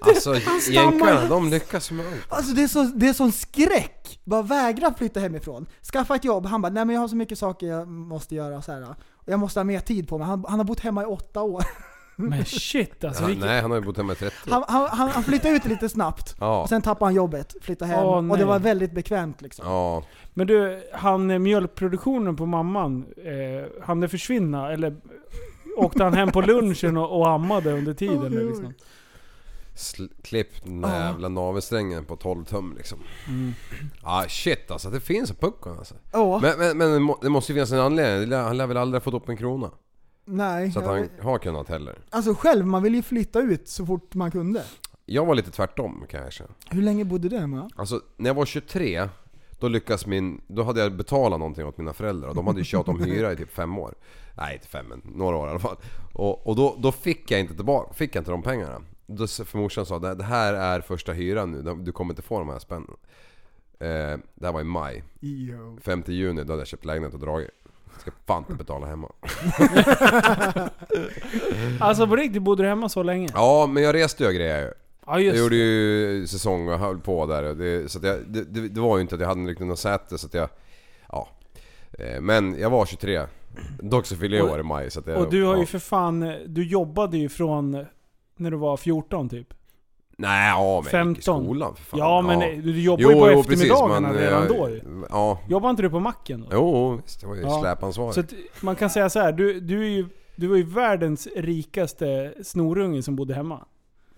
Alltså stammar. jänkarna, de lyckas med allt. Alltså det är, så, det är sån skräck! Bara vägra flytta hemifrån. Skaffa ett jobb. Han bara, nej men jag har så mycket saker jag måste göra. Så här, och jag måste ha mer tid på mig. Han, han har bott hemma i åtta år. Men shit alltså. Ja, vilken- nej, han har ju bott hemma i 30 Han, han, han, han flyttade ut lite snabbt. Ja. Och sen tappade han jobbet, flyttade hem. Åh, och det var väldigt bekvämt liksom. Ja. Men du, han eh, mjölkproduktionen på mamman, eh, han det försvinna? Eller åkte han hem på lunchen och, och ammade under tiden? Oj. liksom? Klipp den där jävla navelsträngen på 12 tum liksom. Mm. Ah shit alltså, det finns en puckon alltså. Ja, Men, men, men det må- det måste ju finnas en anledning. Han lär väl aldrig ha fått upp en krona? nej. Så att han har kunnat heller. Alltså själv, man ville ju flytta ut så fort man kunde. Jag var lite tvärtom kan jag erkänna. Hur länge bodde du hemma? Alltså när jag var 23 då lyckas min... Då hade jag betalat någonting åt mina föräldrar och de hade ju tjatat om hyra i typ fem år. Nej inte fem men några år i alla fall. Och, och då, då fick jag inte tillbaka, fick jag inte de pengarna. Då för morsan sa det det här är första hyran nu, du kommer inte få de här spännen. Eh, det här var i maj. Jo. 5 juni då hade jag köpt lägenhet och dragit. Ska fan inte betala hemma. Alltså på riktigt, bodde du hemma så länge? Ja men jag reste ju och grejer ju. Ja Jag gjorde ju säsong och höll på där. Det, så att jag, det, det, det var ju inte att jag hade riktigt något säte så att jag... Ja. Eh, Men jag var 23. Dock så fyller jag år i maj så att jag, Och du har ju ja. för fan, du jobbade ju från när du var 14 typ. Nej, ja men jag gick i 15. skolan för fan. Ja men du jobbar ju på eftermiddagarna redan eh, då ju. Ja. Jobbar inte du på macken då? Jo, visst. Jag var ju Ja. släpansvarig. Så att man kan säga så här, du, du, är ju, du var ju världens rikaste snorunge som bodde hemma.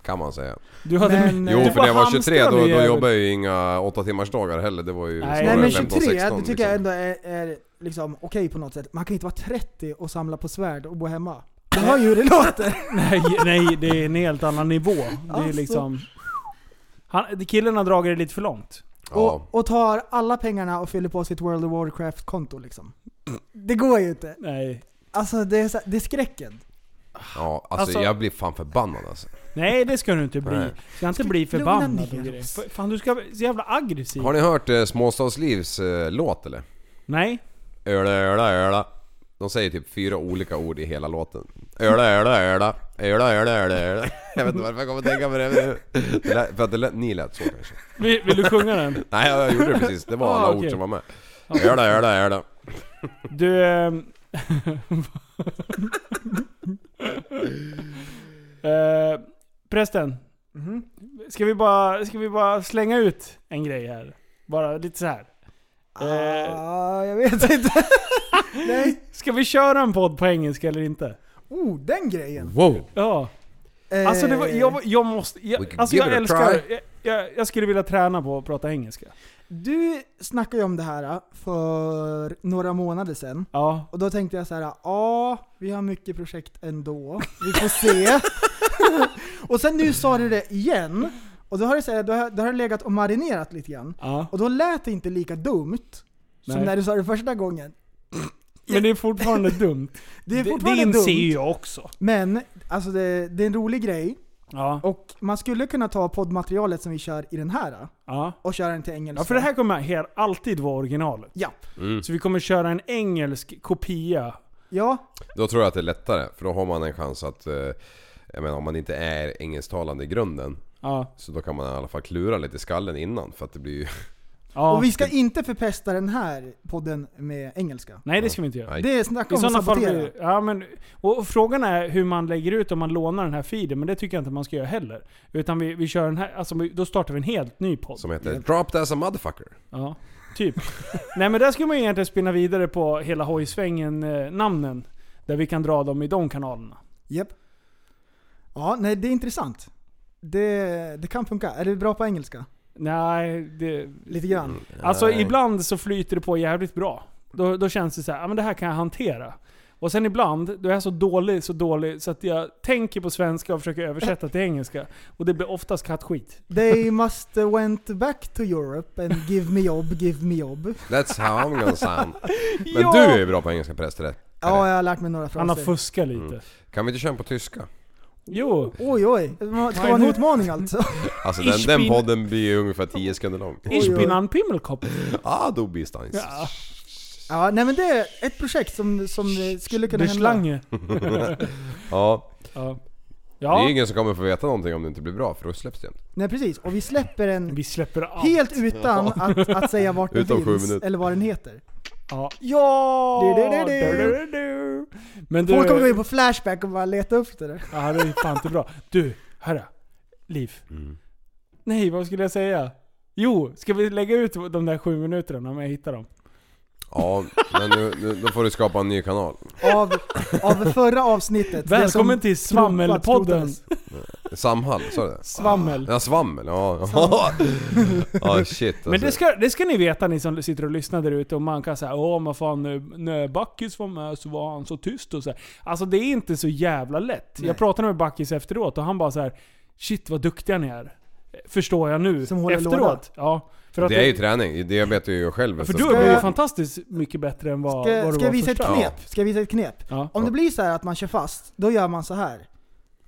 Kan man säga. Du hade Men, Jo du för när jag var hamstrande 23 då, då jobbade jag ju inga 8 timmars dagar heller. Det var ju Nej, Nej men 15, 23, 16 det tycker jag liksom. ändå är, är liksom okej på något sätt. Man kan inte vara 30 och samla på svärd och bo hemma. Du hör ju hur det låter. Nej, nej, det är en helt annan nivå. Det är Alltså. liksom... Han, killen har dragit det lite för långt. Ja. Och, och tar alla pengarna och fyller på sitt World of Warcraft-konto liksom. Det går ju inte. Nej. Alltså det är, så, det är skräcken. Ja, alltså, Alltså- jag blir fan förbannad alltså. Nej, det ska du inte bli. Nej. Du ska inte Ska bli lugna förbannad ner och grejer. oss? F- Fan, du ska vara så jävla aggressiv. Har ni hört eh, Småstadslivs eh, låt eller? Nej? Öla, öla, öla. De säger typ fyra olika ord i hela låten. Öla, öla, öla. Öla, öla, öla, öla. Jag vet inte varför jag kommer att tänka på det. men det lät, för att det lät, ni lät så kanske. Vill, vill du sjunga den? Nej, jag gjorde det precis. Det var Ah, alla okej. ord som var med. Öla, öla, öla. Du... ehm, eh, prästen. Mhm. Ska vi, bara, ska vi bara slänga ut en grej här? Bara lite så här. Eh, Ah, jag vet inte. Nej. Ska vi köra en podd på engelska eller inte? Oh, den grejen. Wow! Ja. Alltså det var, Eh, jag, jag måste... Jag, alltså jag älskar... Jag, jag, jag skulle vilja träna på att prata engelska. Du snackade ju om det här för några månader sedan. Ja. Och då tänkte jag så här: ja, vi har mycket projekt ändå. Vi får se. och sen nu sa du det igen. Och då har det, så här, då har, då har det legat och marinerat lite grann. ja. Och då lät det inte lika dumt som Nej. när du sa det första gången. Men det är fortfarande dumt. Det är det, fortfarande det inser dumt. jag också. Men, alltså det, det är en rolig grej. Ja. Och man skulle kunna ta poddmaterialet som vi kör i den här Ja. och köra den till engelska. ja, för det här kommer här alltid vara originalet. Ja. Mm. Så vi kommer köra en engelsk kopia. Ja, Då tror jag att det är lättare, för då har man en chans att... eh, Jag menar om man inte är engelsktalande i grunden. Ja. Så då kan man i alla fall klura lite i skallen innan för att det blir ju... ja. och vi ska inte förpesta den här podden med engelska. Nej det ska vi inte göra. Nej. Det är snacka I om sådana att fall sabotera. blir, ja, men, och och frågan är hur man lägger ut om man lånar den här feeden, men det tycker jag inte man ska göra heller. Utan vi, vi kör den här, alltså vi- då startar vi en helt ny podd. Som heter 'Dropped as a motherfucker' Ja, typ. Nej men där ska man ju egentligen spinna vidare på hela hojsvängen eh, namnen. Där vi kan dra dem i de kanalerna. Japp. Ja, nej det är intressant. Det, det kan funka. Är du bra på engelska? Nej, det... Lite grann. Alltså Nej. ibland så flyter det på jävligt bra. Då, då känns det så här, ja men det här kan jag hantera. Och sen ibland, då är jag så dålig, så dålig, så att jag tänker på svenska och försöker översätta till engelska. Och det blir oftast kattskit. They must went back to Europe and give me job, give me job. That's how I'm gonna sound. Men Ja! du är ju bra på engelska präster. Ja, jag har lärt mig några Han har fraser. fuskat lite. Mm. Kan vi inte köra på tyska? Jo. Oj oj, det ska vara en utmaning alltså. Alltså den, Ich den bin- podden blir ju ungefär 10 sekunder lång. Ich bin ein Pimmelkopf. Ah, du bist eins. Ja. Ja, nej men det är ett projekt som, som eh, skulle kunna Der hända. Schlange. Ja, Ja. det är Ja, ingen som kommer få veta någonting om det inte blir bra för då släpps det inte. Nej precis, och vi släpper den vi släpper allt. helt utan att, att säga vart den Utom sju finns minuter. eller vad den heter. Ja. Ja! Du, du, du, du. Du, du, du. Men du... Folk kommer gå in på Flashback och bara leta upp det där. Ja, det är fan inte bra. Du, hörru. Liv. Mm. Nej, vad skulle jag säga? Jo, ska vi lägga ut de där sju minuterna om jag hittar dem? Ja, men nu, nu, då får du skapa en ny kanal. Av, av förra avsnittet. det Välkommen till Svammelpodden. skrotades. Samhall, sa du det? Svammel. Ja, svammel. Ja, ja shit alltså. Men det ska, det ska ni veta ni som sitter och lyssnar där ute och man kan säga åh men fan när- när Backis var med så var han så tyst och så här. Alltså det är inte så jävla lätt. Nej. Jag pratade med Backis efteråt och han bara så här: Shit vad duktiga ni är. Förstår jag nu. Som håller efteråt. låda. Ja. För att Det är ju träning, det vet jag ju själv. För Så- du blivit jag- fantastiskt mycket bättre än vad, vad Ska, du ska var jag visa ett knep? Ska jag visa ett knep? Ja. Om det blir så här att man kör fast, då gör man så här.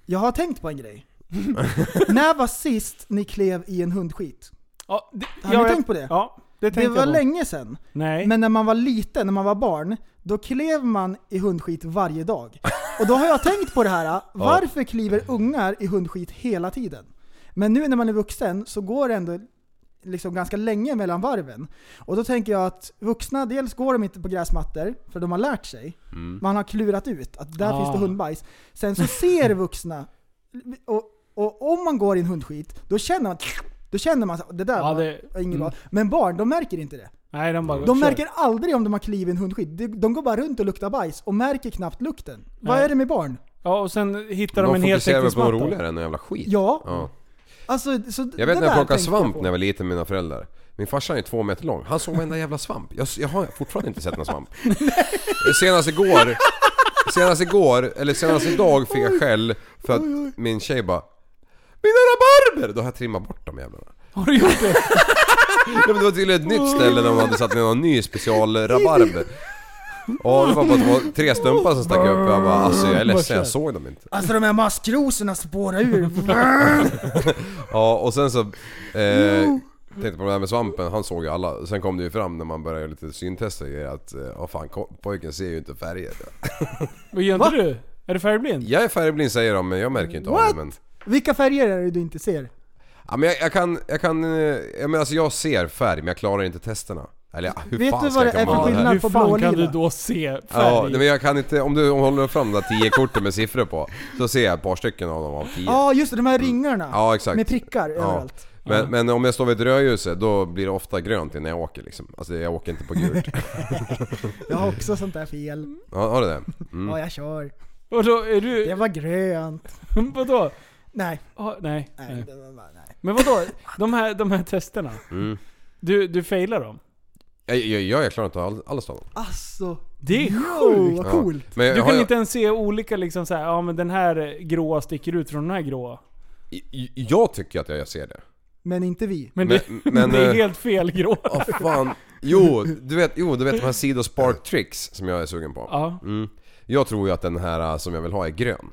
Jag har tänkt på en grej. När var sist ni klev i en hundskit? Ja, det, Har ja, ni jag- tänkt på det? Ja, det Det var jag länge sedan. Nej. Men när man var liten, när man var barn, då klev man i hundskit varje dag. Och då har jag tänkt på det här, varför kliver ungar i hundskit hela tiden? Men nu när man är vuxen så går det ändå liksom ganska länge mellan varven. Och då tänker jag att vuxna, dels går de inte på gräsmattor, för de har lärt sig. Mm. Man har klurat ut att där Ah. finns det hundbajs. Sen så ser vuxna, och, och om man går i en hundskit, då känner man då känner man att det där Ja, var det- inget mm. bra. Men barn, de märker inte det. Nej, de bara De märker aldrig om de har klivit i en hundskit. De, de går bara runt och luktar bajs och märker knappt lukten. Vad Nej. är det med barn? Ja, och sen hittar de, De en fokuserar väl på något heltäckningsmatta. roligare än en jävla skit. Ja. Ja. Alltså, så Jag vet när jag plockade svamp när jag jag var liten med mina föräldrar. Min farsa är två meter lång. Han såg varenda jävla svamp. Jag, jag har fortfarande inte sett någon svamp. senast igår, senast igår, eller senast idag fick jag skäll för att min tjej bara Mina rabarber! Då har jag trimmat bort de jävlarna. Har du gjort det? Ja, men det var tydligen ett nytt ställe där de hade satt ner någon ny specialrabarber. Ja, det var bara två, tre stumpar som stack upp och jag bara alltså jag är ledsen, jag såg dem inte. Alltså de här maskrosorna spårar ur. Ja, och sen så... Eh, tänkte på det här med svampen, han såg ju alla. Sen kom det ju fram när man började göra lite syntester att... Ja fan, ko- pojken ser ju inte färger. Vad gör inte du? Är du färgblind? Jag är färgblind säger de, men jag märker inte av What? det. Men, Vilka färger är det du inte ser? ja, men jag, jag kan... Jag kan... eh, Jag menar alltså jag ser färg, men jag klarar inte testerna. Eller ja, hur Vet fan du ska vad jag det är för skillnad? Hur på fan blå och kan du då se färg? Ja, nej, men jag kan inte... Om du håller fram de där 10 korten med siffror på, så ser jag ett par stycken av dem av 10. Ja just det, de här ringarna. Ja, exakt. Med prickar Ja. överallt. Men, men om jag står vid ett rödljus då blir det ofta grönt innan jag åker liksom. Alltså jag åker inte på gult. Jag har också sånt där fel. Ja, har du det? Mm. Ja jag kör. Och då är du... Det var grönt. vadå? Nej. Ah, nej, Nej, nej. det var bara, nej. Men vadå? De här, de här testerna. Mm. Du, du failar dem? Jag, jag, jag, klarar inte all, alla stavar. Alltså. Det är sjukt! vad Ja. coolt. Men Du kan jag, inte ens se olika liksom så här, ja men den här gråa sticker ut från den här gråa. Jag tycker att jag ser det. Men inte vi. Men, Men- det, men, det är eh, helt fel grå. Åh fan. Jo, du vet, jo, du vet de här Sido Spark Tricks som jag är sugen på. Ja, Mm. Jag tror ju att den här äh, som jag vill ha är grön.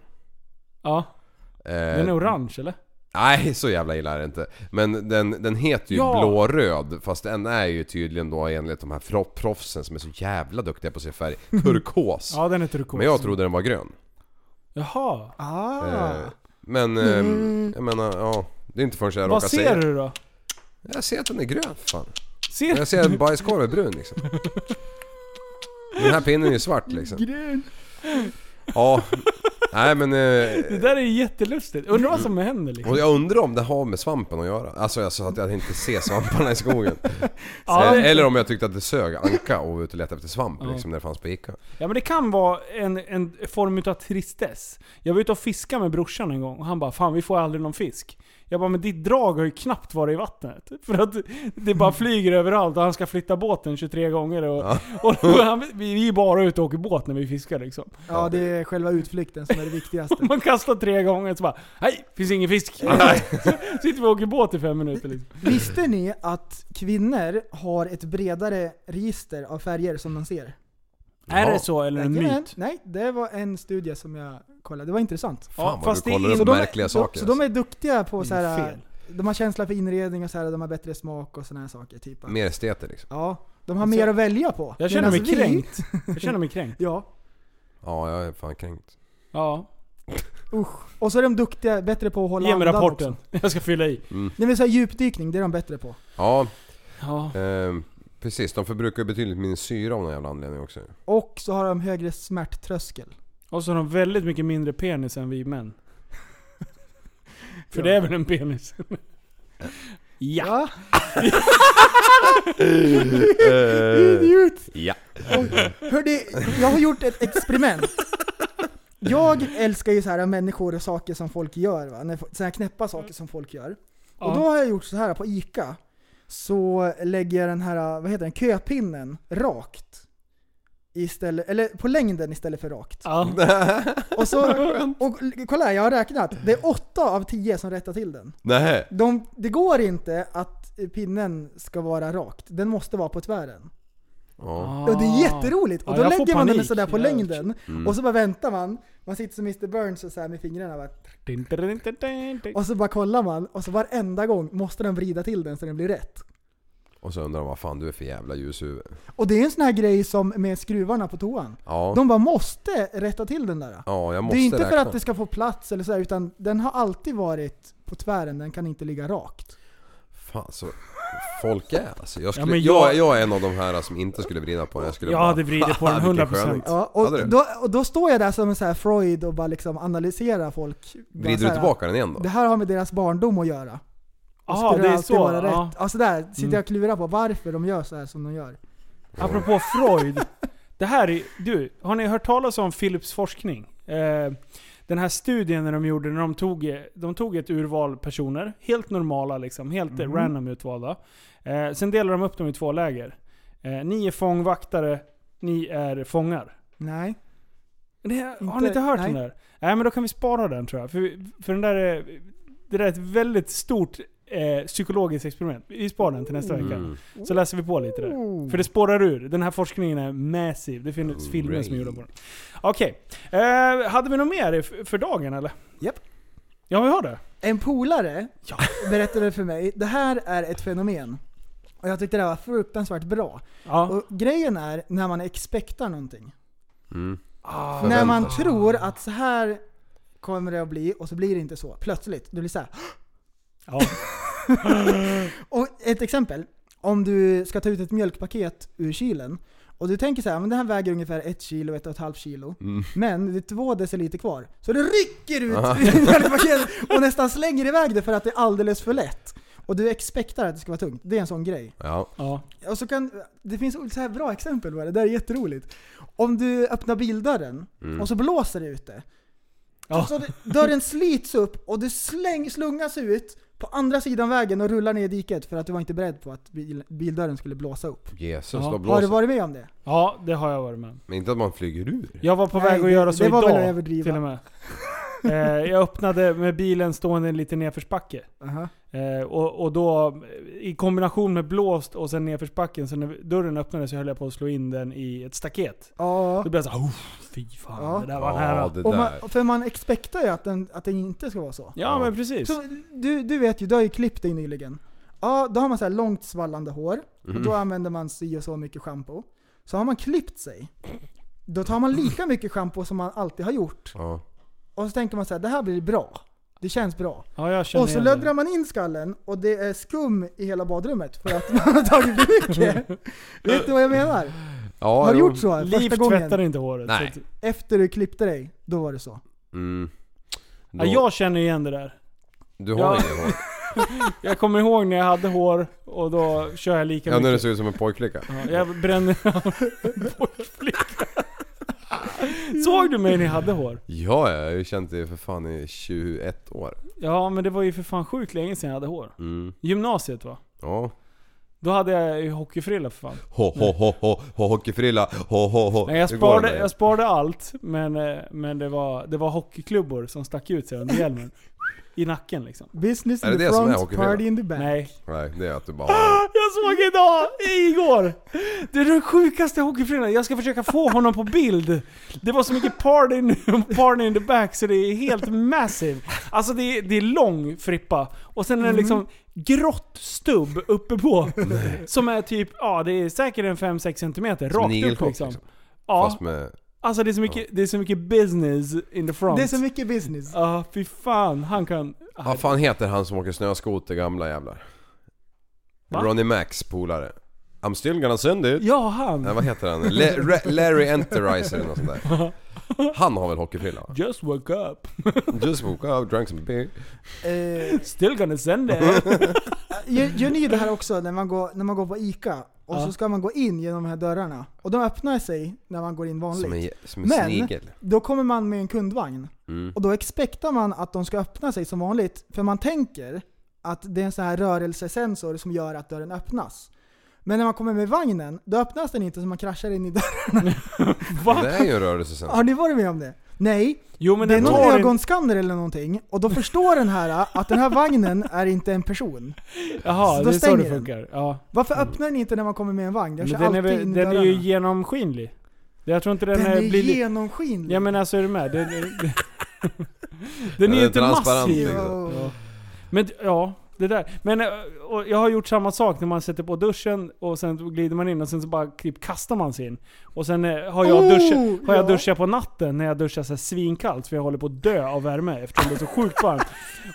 ja. Eh, Den är orange eller? Nej, så jävla illa är det inte. Men den, den heter ju Ja. blå-röd, fast den är ju tydligen då enligt de här pro- proffsen som är så jävla duktiga på att se färg, turkos. Ja den är turkos. Men jag trodde den var grön. Jaha. Ah. Eh, men, eh, jag menar, ja. Det är inte förrän jag Vad råkar ser säga. du då? Jag ser att den är grön, fan. Ser Jag ser en bajskorv är brun liksom. Den här pinnen är ju svart liksom. Grön. Ja. Nej men... Det Eh, där är jättelustigt. Undrar vad som händer liksom. och jag undrar om det har med svampen att göra. Alltså jag sa att jag inte ser svamparna i skogen. Ja, Eh, det- Eller om jag tyckte att det sög anka och var ute och letade efter svamp liksom när det fanns på Ica. Ja men det kan vara en, en form utav tristess. Jag var ute och fiskade med brorsan en gång och han bara 'Fan vi får aldrig någon fisk' Jag bara 'Men ditt drag har ju knappt varit i vattnet' För att det bara flyger överallt och han ska flytta båten 23 gånger och, Ja. och, han, vi är bara ute och åker båt när vi fiskar liksom. Ja det är själva utflykten som är det viktigaste. Man kastar tre gånger så bara 'Hej, finns ingen fisk' Så sitter vi och åker båt i fem minuter liksom. Visste ni att kvinnor har ett bredare register av färger som de ser? Är det så eller en Jajamän. myt? Nej, det var en studie som jag kollade. Det var intressant. Fan vad fast du det är kollar upp Så de är- märkliga så, saker. Så de är duktiga på Det så är här, fel. De har känsla för inredning och så här, de har bättre smak och såna här saker. Typ. alltså. Mer esteter liksom. Ja, de har Alltså, mer att välja på. Jag känner mig Medans vi- kränkt. Jag känner mig kränkt. Ja, Ja, jag är fan kränkt. Ja. usch. Och så är de duktiga, bättre på att hålla Ge mig andan rapporten. också. Jag ska fylla i. Det vill säga djupdykning, det är de bättre på. Ja, Ja. eh, precis. De förbrukar ju betydligt mindre syra av någon jävla anledning också. Och så har de högre smärttröskel. Och så har de väldigt mycket mindre penis än vi män. För Ja. det är väl en penis? ja. Idiot! Ja. Hörde, jag har gjort ett experiment. Jag älskar ju så här människor och saker som folk gör. Va? När- Så här knäppa saker som folk gör. Och då har jag gjort så här på ICA. Så lägger jag den här, vad heter den, köpinnen rakt. Istället, eller på längden istället för rakt. Ja. Och så, och kolla här, jag har räknat. Det är åtta av tio som rättar till den. Nej. De, det går inte att pinnen ska vara rakt. Den måste vara på tvären. Ja. Och det är jätteroligt! Och Ja, då får lägger man den sådär på längden, Mm. och så bara väntar man. Man sitter som Mr Burns och så här med fingrarna bara. Och så bara kollar man, och så varenda gång måste den vrida till den så den blir rätt. Och så undrar de vad fan du är för jävla ljushuvud. Och det är en sån här grej som med skruvarna på toan. Ja. De bara måste rätta till den där. Ja, jag Det måste är inte för räkna. att det ska få plats eller så här, utan den har alltid varit på tvären, den kan inte ligga rakt. Fan så... folk är. Alltså, jag, skulle, men jag... jag- Jag, är en av de här som inte skulle vrida på den. Jag skulle Jag bara, hade vridit på den "Haha, vilken 100%." skönhet. Ja, och, Hade du? då, och då står jag där som en så här Freud och bara liksom analyserar folk. Bara Vrider så du här, tillbaka den igen då? Det här har med deras barndom att göra. Och Jaha, skulle det är alltid så. Vara Ja. rätt. Alltså där sitter Mm. jag och klurar på varför de gör så här som de gör. Apropå Freud. Det här är, du, har ni hört talas om Philips forskning? Eh, den här studien när de gjorde, när de tog, de tog ett urval personer, helt normala liksom, helt Mhm. random utvalda. Eh, sen delar de upp dem i två läger. Eh, ni är fångvaktare, ni är fångar. Nej. Det, har Inte- ni inte hört nej. den där? Nej men då kan vi spara den tror jag. För, för den där är, det där är ett väldigt stort eh, psykologiskt experiment. Vi sparar den till nästa vecka. Mm. Så läser vi på lite där. För det spårar ur. Den här forskningen är massiv. Det finns Mm, filmer som är gjorda på den. Okej. Eh, hade vi något mer för dagen eller? Japp. Ja, vi har det. En polare berättade för mig, det här är ett fenomen. Och jag tyckte det var fruktansvärt bra. Ja. Och grejen är när man expectar någonting. Mm. Ah, När man tror att så här kommer det att bli och så blir det inte så. Plötsligt. Det blir så här. ja. Och ett exempel. Om du ska ta ut ett mjölkpaket ur kylen och du tänker så här, men det här väger ungefär ett kilo, ett och ett halvt kilo. Mm. Men det är två deciliter kvar. Så du rycker ut mjölkpaketet och nästan slänger iväg det för att det är alldeles för lätt. Och du expectar att det ska vara tungt. Det är en sån grej. Ja. ja. Och så kan, det finns så här bra exempel på det, det där är jätteroligt. Om du öppnar bildörren Mm. och så blåser det ute. Ja. Så det, dörren slits upp och du släng, slungas ut på andra sidan vägen och rullar ner i diket för att du var inte beredd på att bil, bildörren skulle blåsa upp. Jesus, Ja. vad Har du blåser. varit med om det? ja, det har jag varit med om. Men inte att man flyger ur. Jag var på Nej, väg att det- göra så det var väl idag. att överdriva. Till och med. Eh, jag öppnade med bilen stående i en liten nedförsbacke. Aha. Eh, och, och då i kombination med blåst och sen nedförsbacken, så när dörren öppnades så höll jag på att slå in den i ett staket. Ja. Då blev jag såhär, fy fan, Ja. det där var Ja, nära. det Och där. man, för man expectar ju att, den, att det inte ska vara så. Ja men precis. så du, du vet ju, du har ju klippt dig nyligen. Ja, då har man så här långt svallande hår. Och Mhm. då använder man si och så mycket shampoo. Så har man klippt sig. Då tar man lika mycket shampoo som man alltid har gjort. Ja. Och så tänker man så här, det här blir bra. Det känns bra. Ja, Och så löddrar det. man in skallen och det är skum i hela badrummet för att man har tagit för mycket. Vet du vad jag menar? Ja, har du jo. gjort så Liv första gången? tvättar inte håret. Nej. Efter du klippte dig, då var det så. Mm. ja, Då- jag känner igen det där. Du har Ja. ingen hår. Jag kommer ihåg när jag hade hår och då kör jag lika Ja, när du mycket. ser ut som en pojkflicka. Ja, jag bränner... Pojkflicka. Såg du mig när jag hade hår? Ja, jag har ju känt det för fan i 21 år. Ja, men det var ju för fan sjukt länge sedan jag hade hår. Mm. Gymnasiet va? Ja. Då hade jag ju hockeyfrilla för fan. Ho, ho, ho, ho, ho, hockeyfrilla, ho, ho, ho. Nej, jag, sparade, jag sparade allt, men, eh, men det, var, det var hockeyklubbor som stack ut sig under hjälmen. I nacken liksom. Business Är in det the det som är front, party in the back. Nej. Nej, det är att du bara har... Jag såg idag, igår! Det är den sjukaste hockeyfrillan. Jag ska försöka få honom på bild. Det var så mycket party, in- party in the back så det är helt massive. Alltså det är, det är lång frippa. Och sen är det liksom grått stubb uppe på. Som är typ, ja det är säkert en 5-6 cm rakt upp liksom. liksom. Ja, Fast med... alltså det är, så mycket, det är så mycket business in the front. Det är så mycket business. Ja, fy fan. Han kan... Vad fan heter han som åker snöskoter gamla jävlar? Va? Ronnie Max polare. I'm still gonna send it. Ja, han. Nej, vad heter han? Ra- Larry Enterizer eller något sånt där. Han har väl hockeyfrilla va? Just woke up. Just woke up, drank some beer. Eh, Still gonna send it. gör, gör ni det här också när man går, när man går på ICA? Och Ja. så ska man gå in genom de här dörrarna. Och de öppnar sig när man går in vanligt. Som en, som en Men- snigel. Då kommer man med en kundvagn. Mm. Och då expectar man att de ska öppna sig som vanligt. För man tänker att det är en sån här rörelsesensor som gör att dörren öppnas. Men när man kommer med vagnen, då öppnas den inte så man kraschar in i dörren. Va? Det är ju en rörelse sen. Har ni varit med om det? Nej, Jo men det är någon tar en... ögonskanner eller någonting. Och då förstår den här att den här vagnen är inte en person. Jaha, Så det då är så det funkar. Ja. Varför öppnar den inte när man kommer med en vagn? Jag Men den är, väl, den är ju genomskinlig. Jag tror inte den, Den är, är blir... genomskinlig. Ja men alltså är du med? Den, den, den är är ju inte transparent, massiv. liksom. Ja. Men ja, det där. Men eh, jag har gjort samma sak när man sätter på duschen och sen glider man in och sen så bara typ kastar man sig in. Och sen eh, har jag, Oh, duschat, har jag ja. duschat på natten när jag duschar så svinkallt för jag håller på att dö av värme eftersom det är så sjukt varmt.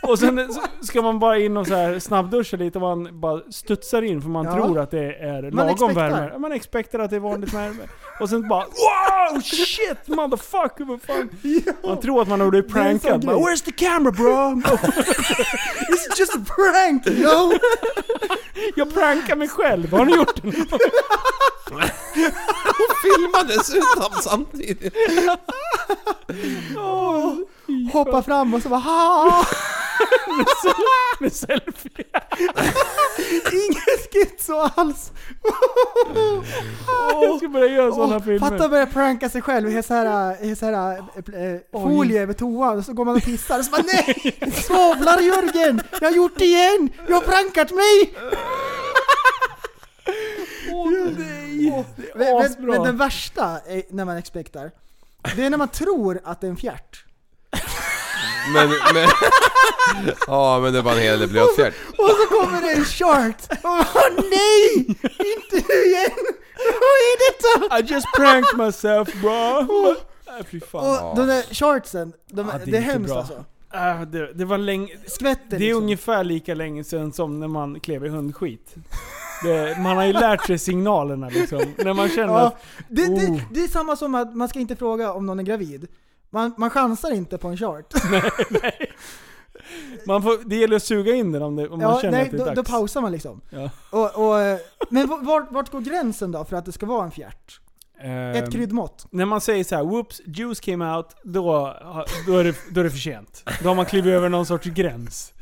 Och sen eh, ska man bara in och så här snabbduscha lite och man bara studsar in för man Ja. tror att det är Man lagom expectar. värme. Man expectar att det är vanligt värme. Och sen bara wow shit motherfucker vad fan. Man tror att man har blivit prankad. Bara. Where's the camera bro? It's just a prank yo! Jag prankar mig själv, har ni gjort det? Filma dessutom samtidigt. Hoppa fram och så bara ha! Med selfie. Ingen schizo alls! Jag ska börja göra sådana Åh, filmer. fatta att börja pranka sig själv i så här, i så här äh, folie över toan och så går man och pissar och så bara nej! Svavlar Jörgen! Jag har gjort det igen! Jag har prankat mig! Åh nej! Det Men, är men, den värsta är när man expectar, det är när man tror att det är en fjärt. Men, men... Ja men det var en hel del blötfjärt. Och så kommer det en chart! Åh nej! Inte nu igen! Vad är detta? I just pranked myself bro. Äh, Fy fan. Och de där chartsen, de, Ja, det är det är inte hemskt bra. alltså. Äh, det, det var länge... Skvätter Det är liksom. ungefär lika länge sedan som när man klev i hundskit. Det, man har ju lärt sig signalerna liksom. När man känner Ja, att... det, det, Oh. det är samma som att man ska inte fråga om någon är gravid. Man, man chansar inte på en chart. Man får, det gäller att suga in den om, det, om man Ja, känner nej, att det är då, dags. då pausar man liksom. Ja. Och, och, men vart, vart går gränsen då för att det ska vara en fjärt? Ehm, Ett kryddmått? När man säger så här, whoops, juice came out, då, då, är det, då är det för sent. Då har man klivit över någon sorts gräns.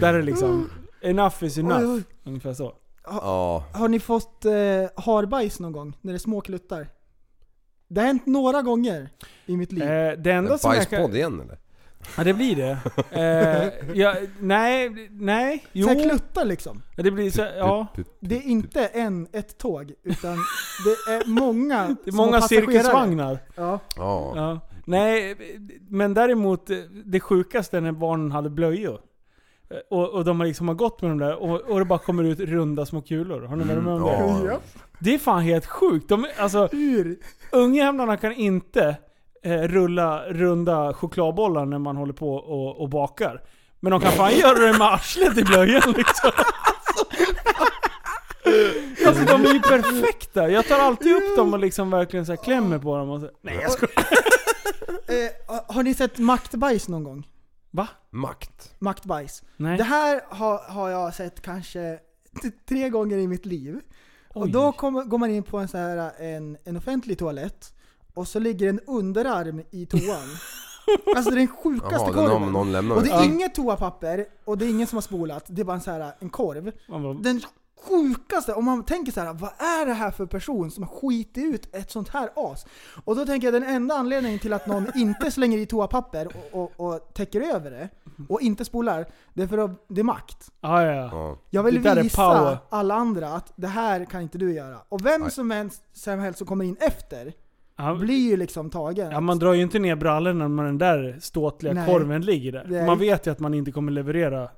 Där är det liksom, enough is enough. Oj, oj. Ungefär så. Ja. Har ni fått eh, harbajs någon gång? När det är små kluttar? Det har hänt några gånger i mitt liv. Eh, det enda En som jag kan... igen eller? Ja det blir det. Eh, ja, nej, nej, jo. Så här kluttar liksom. Ja, Det blir så, ja. Det är inte en, ett tåg, utan det är många Det är många cirkusvagnar. Ja. Ja. Ja. Nej, men däremot det sjukaste är när barnen hade blöjor. Eh, Och, och de har liksom har gått med dem där och, och det bara kommer ut runda små kulor. Har ni varit med om det? Ja. Ja. Det är fan helt sjukt. De, alltså, Hur? ungjämlarna kan inte eh, rulla runda chokladbollar när man håller på och, och bakar. Men de kan fan göra det med arslet i blöjan liksom. Alltså de är ju perfekta. Jag tar alltid upp dem och liksom verkligen så här klämmer på dem och så, Nej jag skojar. Eh, har ni sett maktbajs någon gång? Va? Makt. Maktbajs. Nej. Det här har, har jag sett kanske t- tre gånger i mitt liv. Och Oj. då kommer- går man in på en, så här, en, en offentlig toalett och så ligger en underarm i toan. alltså det är den sjukaste Jaha, den har korven. någon lämnat. och det är Ja. inget toapapper och det är ingen som har spolat. Det är bara en, så här, en korv. Man bara, Den sjukaste, om man tänker så här, vad är det här för person som har skitit ut ett sånt här as? Och då tänker jag den enda anledningen till att någon inte slänger i toapapper och, och, och täcker över det, och inte spolar, det är för att det är makt. ja, ja, ja. Ja. Jag vill Det visa alla andra att det här kan inte du göra. Och vem Nej. som helst, som helst som kommer in efter, Ja, blir ju liksom tagen. ja, man drar ju inte ner brallorna när den där ståtliga Nej. korven ligger där. Nej. Man vet ju att man inte kommer leverera.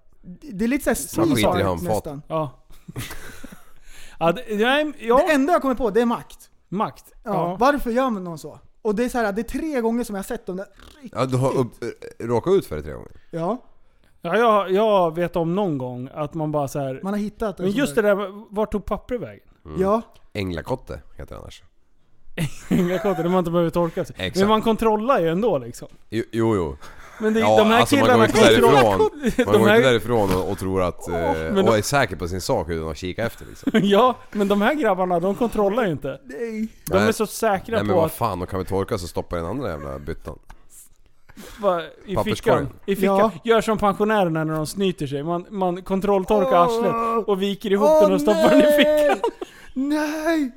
Det är lite såhär Man skiter i Street handfat. nästan. Ja. ja, det, nej, ja. Det enda jag kommer på, det är makt. Makt. Ja. Ja. Varför gör man någon så? Och det är så här, det är tre gånger som jag har sett dem där. Ja, du har upp, råkat ut för det tre gånger? Ja, Ja, jag, jag vet om någon gång att man bara så här. man har hittat en Men just det där, vart tog pappret vägen? Ja, Änglakotte heter det annars. Änglakotte, där man inte behöver torka sig. Exakt. Men man kontrollerar ju ändå liksom. Jo, jo. jo. Men det, Ja, de här alltså man killarna går inte därifrån, man de går inte därifrån och, och tror att... eh, men och de- är säker på sin sak utan att kika efter liksom. Ja, men de här grabbarna, de kontrollerar ju inte. nej. De är Nej. så säkra Nej men på vad att... fan, då kan vi torka så stoppar den andra jävla byttan. Va, I fickan. I fickan. Ja. Gör som pensionärerna när de snyter sig. Man, man kontrolltorkar Åh. arslet och viker ihop Åh, den och stoppar den i nej! fickan. Nej!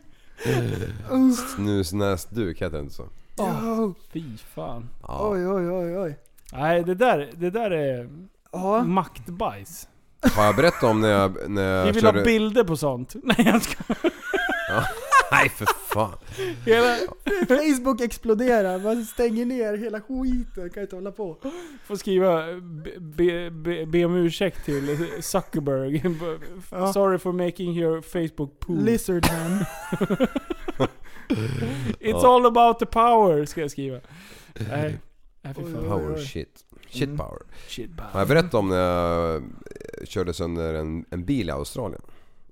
Snusnäsduk heter det inte så? Ja. Fy fan. Ja. Oj, oj, oj, oj. Nej, det där, det där är Ja. maktbajs. Har jag berättat om när jag, när Vi jag vill ha bilder på sånt. Nej jag ska. Nej för fan. Hela, Facebook exploderar, man stänger ner hela skiten, kan inte hålla på. får skriva be, be, be, be om ursäkt till Zuckerberg. Ja. Sorry for making your Facebook pool. Lizard man. It's all about the power, ska jag skriva. Nej, fy fan. oj, Power shit. Shit Mm. power. Shit, Har power. jag berättat om när jag eh, körde sönder en, en bil i Australien?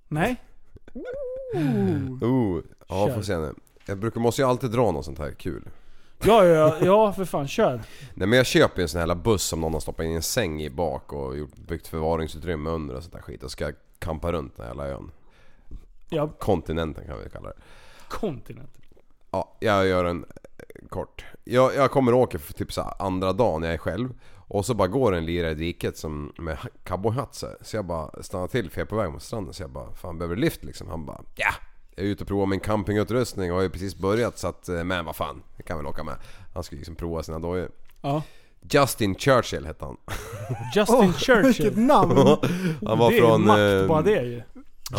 Nej? Oh, ja Kör. får se nu. Jag brukar, måste ju alltid dra något sånt här kul. Ja, ja, ja för fan, kör. Nej men jag köper ju en sån här jävla buss som någon har stoppat in en säng i bak och gjort, byggt förvaringsutrymme under och sånt där skit. Och ska kampa runt den här jävla ön. Ja, Kontinenten kan vi kalla det. kontinent. Ja, jag gör en kort. Jag, jag kommer och åker för typ så andra dagen när jag är själv. Och så bara går en lirare i diket som med ha- cowboyhatt så, så jag bara stannar till för jag är på väg mot stranden. Så jag bara, fan behöver du lift liksom? Han bara, ja! Jag är ute och provar min campingutrustning och har ju precis börjat så att, eh, men vad fan, jag kan väl åka med. Han skulle liksom prova sina dojor. Ja. Justin Churchill hette han. Justin Vilket Churchill. namn! Han var det är från... makt eh, bara det ju.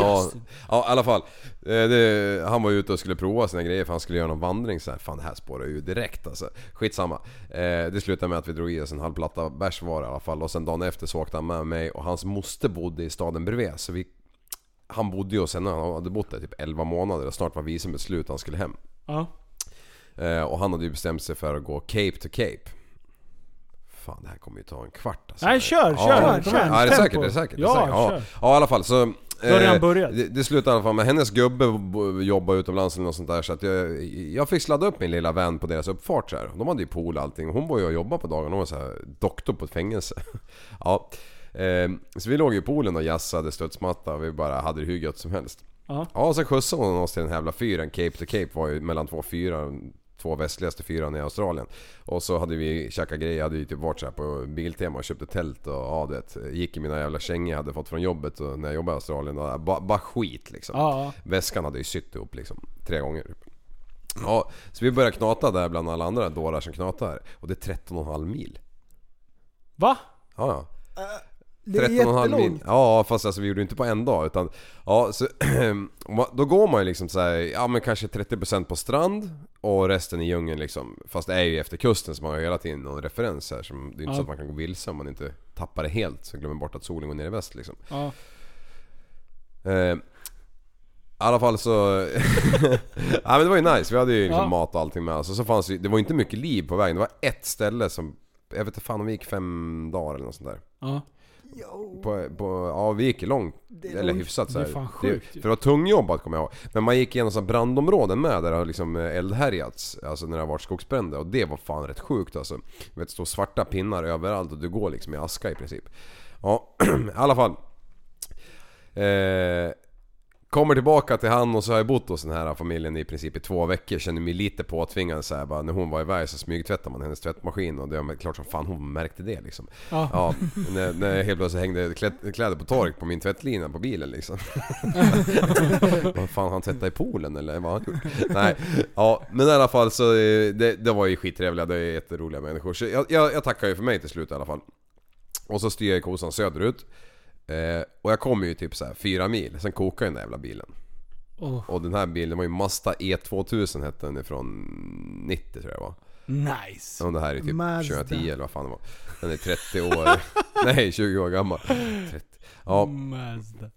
Ja, ja i alla fall. Eh, Det, han var ute och skulle prova sina grejer för han skulle göra någon vandring så här. Fan det här spårar ju direkt alltså. Skitsamma. Eh, det slutade med att vi drog i oss en halv platta bärs var i alla fall. Och sen dagen efter så åkte han med mig och hans moster bodde i staden bredvid. Så vi, han bodde ju hos henne, han hade bott där typ 11 månader och snart var visumet slut han skulle hem. Ja. Eh, och han hade ju bestämt sig för att gå Cape to Cape. Fan det här kommer ju ta en kvart alltså. Nej, kör, ja, kör, kom Ja, igen. är det Tempo. säkert? Är det säkert? Är det Ja, säkert? ja. kör. ja i alla fall så... Då har redan eh, börjat. Det, det slutade i alla fall med hennes gubbe jobbar utomlands eller något sånt där så att jag, jag fick sladda upp min lilla vän på deras uppfart så här. De hade ju pool och allting. Hon var ju och jobbade på dagen. Hon var så här doktor på ett fängelse. ja. Eh, så vi låg i poolen och jassade studsmatta och vi bara hade det hur gött som helst. Ja. Ja, och sen skjutsade hon oss till den här jävla fyren. Cape to Cape var ju mellan två fyrar. Två västligaste fyran i Australien. Och så hade vi käkat grejer. Jag hade ju typ varit så här på Biltema och köpte tält och ja, du vet, Gick i mina jävla kängor jag hade fått från jobbet och när jag jobbade i Australien. Bara, bara skit liksom. Ja. Väskan hade ju sytt ihop liksom. Tre gånger. Ja, så vi började knata där bland alla andra dårar som knatar. Och det är 13,5 mil. Va? Ja, ja. Det är 13,5 mil. Ja fast alltså vi gjorde det inte på en dag utan Ja så Då går man ju liksom så här, ja men kanske 30% på strand Och resten i djungeln liksom Fast det är ju efter kusten så man har ju hela tiden någon referens här som, Det är inte Ja. så att man kan gå vilse om man inte tappar det helt Så glömmer bort att solen går ner i väst liksom Ja. eh, i alla fall så... ja men det var ju nice, vi hade ju liksom Ja. mat och allting med oss. Och så fanns ju, det var inte mycket liv på vägen. Det var ett ställe som... Jag vet inte fan om vi gick fem dagar eller något sånt där. Ja. På, på, ja vi gick långt, är eller långt. hyfsat så Det är här. fan sjukt ju. För det var tungjobbat kommer jag ihåg. Men man gick igenom brandområden med där det har liksom eh, eldhärjats. Alltså när det har varit skogsbränder. Och det var fan rätt sjukt alltså. Du vet, det står svarta pinnar överallt och du går liksom i aska i princip. Ja, i alla fall. Eh, Kommer tillbaka till han och så har jag bott hos den här familjen i princip i två veckor. Känner mig lite påtvingad så här, bara När hon var iväg så smygtvättade man hennes tvättmaskin och det var klart som fan hon märkte det liksom. Ja. Ja, när, när jag helt plötsligt hängde klä- kläder på tork på min tvättlina på bilen liksom. vad fan han tvättade i poolen eller vad han gjort? Nej, ja men i alla fall så eh, det, det var ju skittrevliga, det är jätteroliga människor. Så jag, jag, jag tackar ju för mig till slut i alla fall. Och så styr jag kosan söderut. Eh, och jag kommer ju typ så här fyra mil, sen kokar ju den där jävla bilen. Oh. Och den här bilen var ju Mazda E2000 hette den ifrån 90 tror jag det var. Nice. Och det här är typ Mazda. 2010 eller vad fan det var. Den är 30 år. Nej 20 år gammal. 30. Ja, Mazda.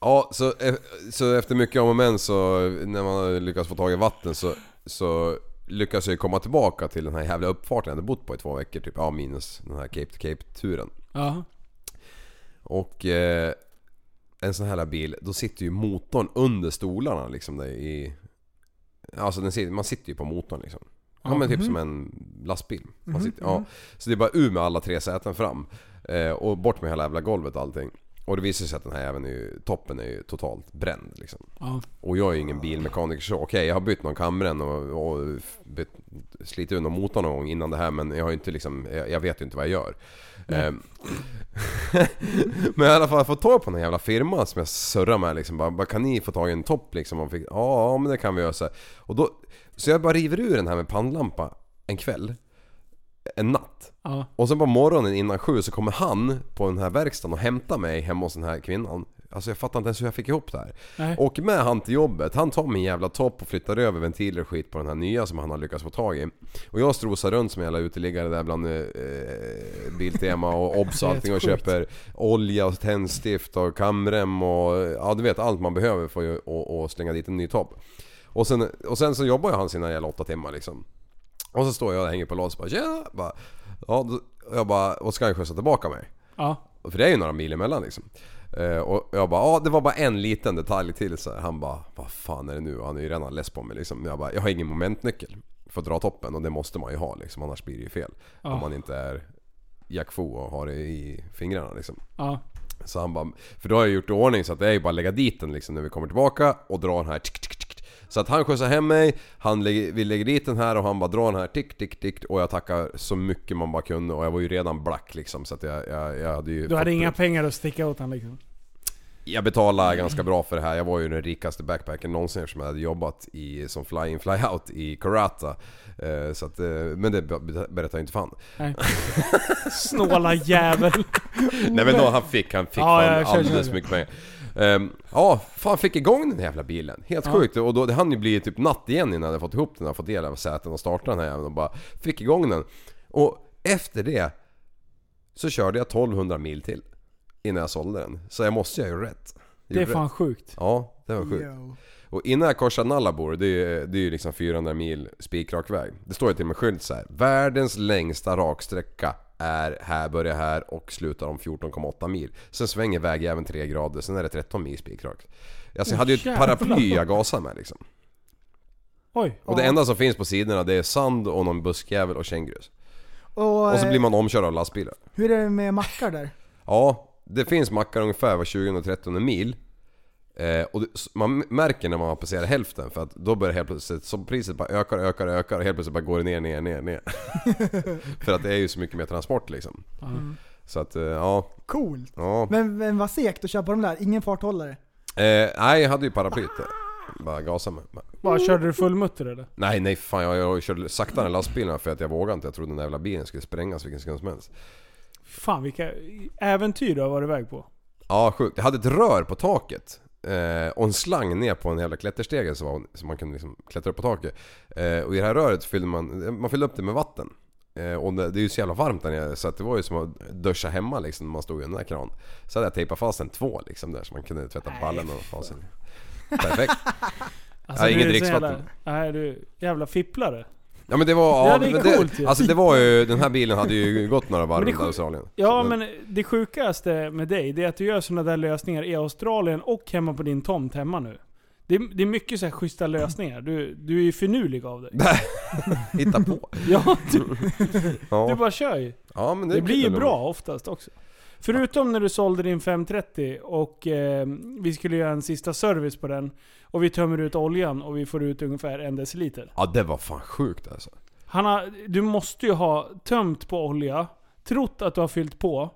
ja så, eh, så efter mycket om och men så när man lyckas få tag i vatten så, så lyckas jag komma tillbaka till den här jävla uppfarten jag hade bott på i två veckor typ. Ja minus den här Cape to Cape turen. Ja. Och eh, en sån här bil, då sitter ju motorn under stolarna liksom där i... Alltså den sitter, man sitter ju på motorn liksom. Ja men typ som en lastbil. Man sitter, ja. Så det är bara ur med alla tre säten fram. Eh, och bort med hela jävla golvet och allting. Och det visar sig att den här även är ju, toppen är ju totalt bränd liksom. Ja. Och jag är ju ingen bilmekaniker så okej jag har bytt någon kamren och, och bytt, slitit ur någon motor någon gång innan det här men jag har ju inte liksom, jag, jag vet ju inte vad jag gör. Ehm, men i alla fall få tag på den jävla firman som jag surrar med liksom. Bara, kan ni få tag i en topp liksom? Och fick, ja, men det kan vi göra. Och då, Så jag bara river ur den här med pannlampa en kväll. En natt. Ja. Och sen på morgonen innan sju så kommer han på den här verkstaden och hämtar mig hemma hos den här kvinnan. Alltså jag fattar inte ens hur jag fick ihop det här. Nej. Och med han till jobbet, han tar min jävla topp och flyttar över ventiler och skit på den här nya som han har lyckats få tag i. Och jag strosar runt som en jävla uteliggare där bland eh, Biltema och Obs och allting och köper olja och tändstift och kamrem och ja du vet allt man behöver för att och, och slänga dit en ny topp. Och sen, och sen så jobbar han sina jävla åtta timmar liksom. Och så står jag och hänger på lås och bara tjena! Bara, ja, då, jag bara, och ska han skjutsa tillbaka mig? Ja. För det är ju några mil emellan liksom. Eh, och jag bara, ja det var bara en liten detalj till så. Han bara, vad fan är det nu? Han är ju redan less på mig liksom. Jag bara, jag har ingen momentnyckel för att dra toppen och det måste man ju ha liksom. Annars blir det ju fel. Ja. Om man inte är Jack Fu och har det i fingrarna liksom. Ja. Så han bara, för då har jag gjort i ordning så att det är ju bara att lägga dit den liksom när vi kommer tillbaka och dra den här tick, tick. Så att han skjutsar hem mig, han lägger, vi lägger dit den här och han bara drar den här tick, tick, tick och jag tackar så mycket man bara kunde och jag var ju redan black liksom så att jag, jag, jag hade ju Du hade inga pengar att sticka åt han liksom. jag betalade ganska bra för det här. Jag var ju den rikaste backpacken någonsin eftersom jag hade jobbat i, som fly-in fly-out i Karata. Eh, så att, eh, men det be- berättar jag inte fan. Nej. Snåla jävel. Nej men då, han fick, han fick Ja, fan alldeles mycket pengar. Ehm, ja, fan fick igång den här jävla bilen. Helt Ja. sjukt. Och då, det hann ju bli typ natt igen innan jag hade fått ihop den och fått del av säten och starta den här jäveln och bara fick igång den. Och efter det så körde jag 1200 mil till innan jag sålde den. Så jag måste ju ha gjort rätt. Det är fan rätt. sjukt. Ja, det var sjukt. Yo. Och innan jag korsar Nallabor, det är, det är ju liksom 400 mil spikrak väg. Det står ju till och med skylt så här. Världens längsta raksträcka är här, börjar här och slutar om 14,8 mil. Sen svänger vägjäveln 3 grader, sen är det 13 mil spikrakt. Alltså jag hade ju ett paraply jag gasade med liksom. Oj. Och det enda som finns på sidorna det är sand och någon buskjävel och kängurus. Och, Och så blir man omkörd av lastbilar. hur är det med mackar där? Ja, det finns mackar ungefär var 20-30 mil. Eh, och man märker när man har passerat hälften för att då börjar helt plötsligt, så priset bara ökar, ökar, ökar och helt plötsligt bara går det ner, ner, ner, ner. för att det är ju så mycket mer transport liksom. Så att, eh, ja. Coolt. ja. Men, men vad segt att köra på de där, ingen farthållare. Eh, nej, jag hade ju paraplyt. Bara gasa med. Bara, körde du full mutter eller? Nej, nej fan jag, jag körde saktare än lastbilarna för att jag vågade inte. Jag trodde den där jävla bilen skulle sprängas vilken sekund som helst. Fan vilka äventyr du har varit iväg på. Ja, sjukt. Jag hade ett rör på taket. Eh, och en slang ner på en jävla klätterstege så, så man kunde liksom klättra upp på taket. Eh, och i det här röret fyllde man, man fyllde upp det med vatten. Eh, och det, det är ju så jävla varmt där nere så att det var ju som att duscha hemma liksom när man stod i den där kranen. Så hade jag tejpat fast en två liksom där så man kunde tvätta ballen och sig. Perfekt. Alltså, Ja, ingen du är så dricksvatten. Jävla, nej du, jävla fipplare. Ja men det var... Ja, det är men coolt ju. Alltså det var ju, den här bilen hade ju gått några varv Men det är runt sjukt. Australien. Ja men det sjukaste med dig, det är att du gör sådana där lösningar i Australien och hemma på din tomt hemma nu. Det är, det är mycket så här schyssta lösningar. Du, du är ju finurlig av dig. Hitta på. Ja, du, Ja. du bara kör ju. ja men det, Det blir ju kul. bra oftast också. Förutom när du sålde din 530 och eh, vi skulle göra en sista service på den. Och vi tömmer ut oljan och vi får ut ungefär en deciliter. Ja det var fan sjukt alltså. Han har, du måste ju ha tömt på olja, trott att du har fyllt på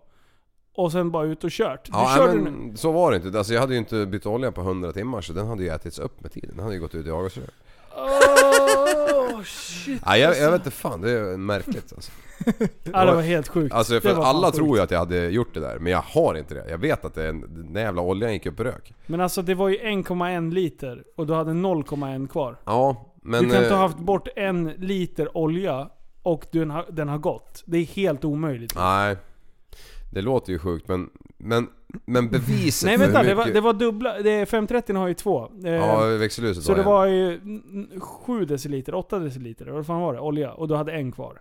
och sen bara ut och kört. Du Ja körde nu. men så var det inte. Alltså jag hade ju inte bytt olja på 100 timmar så den hade ju ätits upp med tiden. Den hade ju gått ut i avgasrör. Oh, shit. Ja, jag, jag vet inte fan, det är märkligt alltså. Ja, det var helt sjukt. Alltså för alla sjukt. tror ju att jag hade gjort det där, men jag har inte det. Jag vet att det den jävla oljan gick upp i rök. Men alltså det var ju 1,1 liter och du hade 0,1 kvar. Ja, men... du kan inte eh, ha haft bort en liter olja och den har, den har gått. Det är helt omöjligt. Nej. Det låter ju sjukt men... Men, men beviset Nej vänta, hur det var, mycket- det var dubbla. Det, 530 har ju två. Eh, Ja, växelhuset så det en. var ju 7 deciliter, 8 deciliter, vad fan var det? Olja. Och du hade en kvar.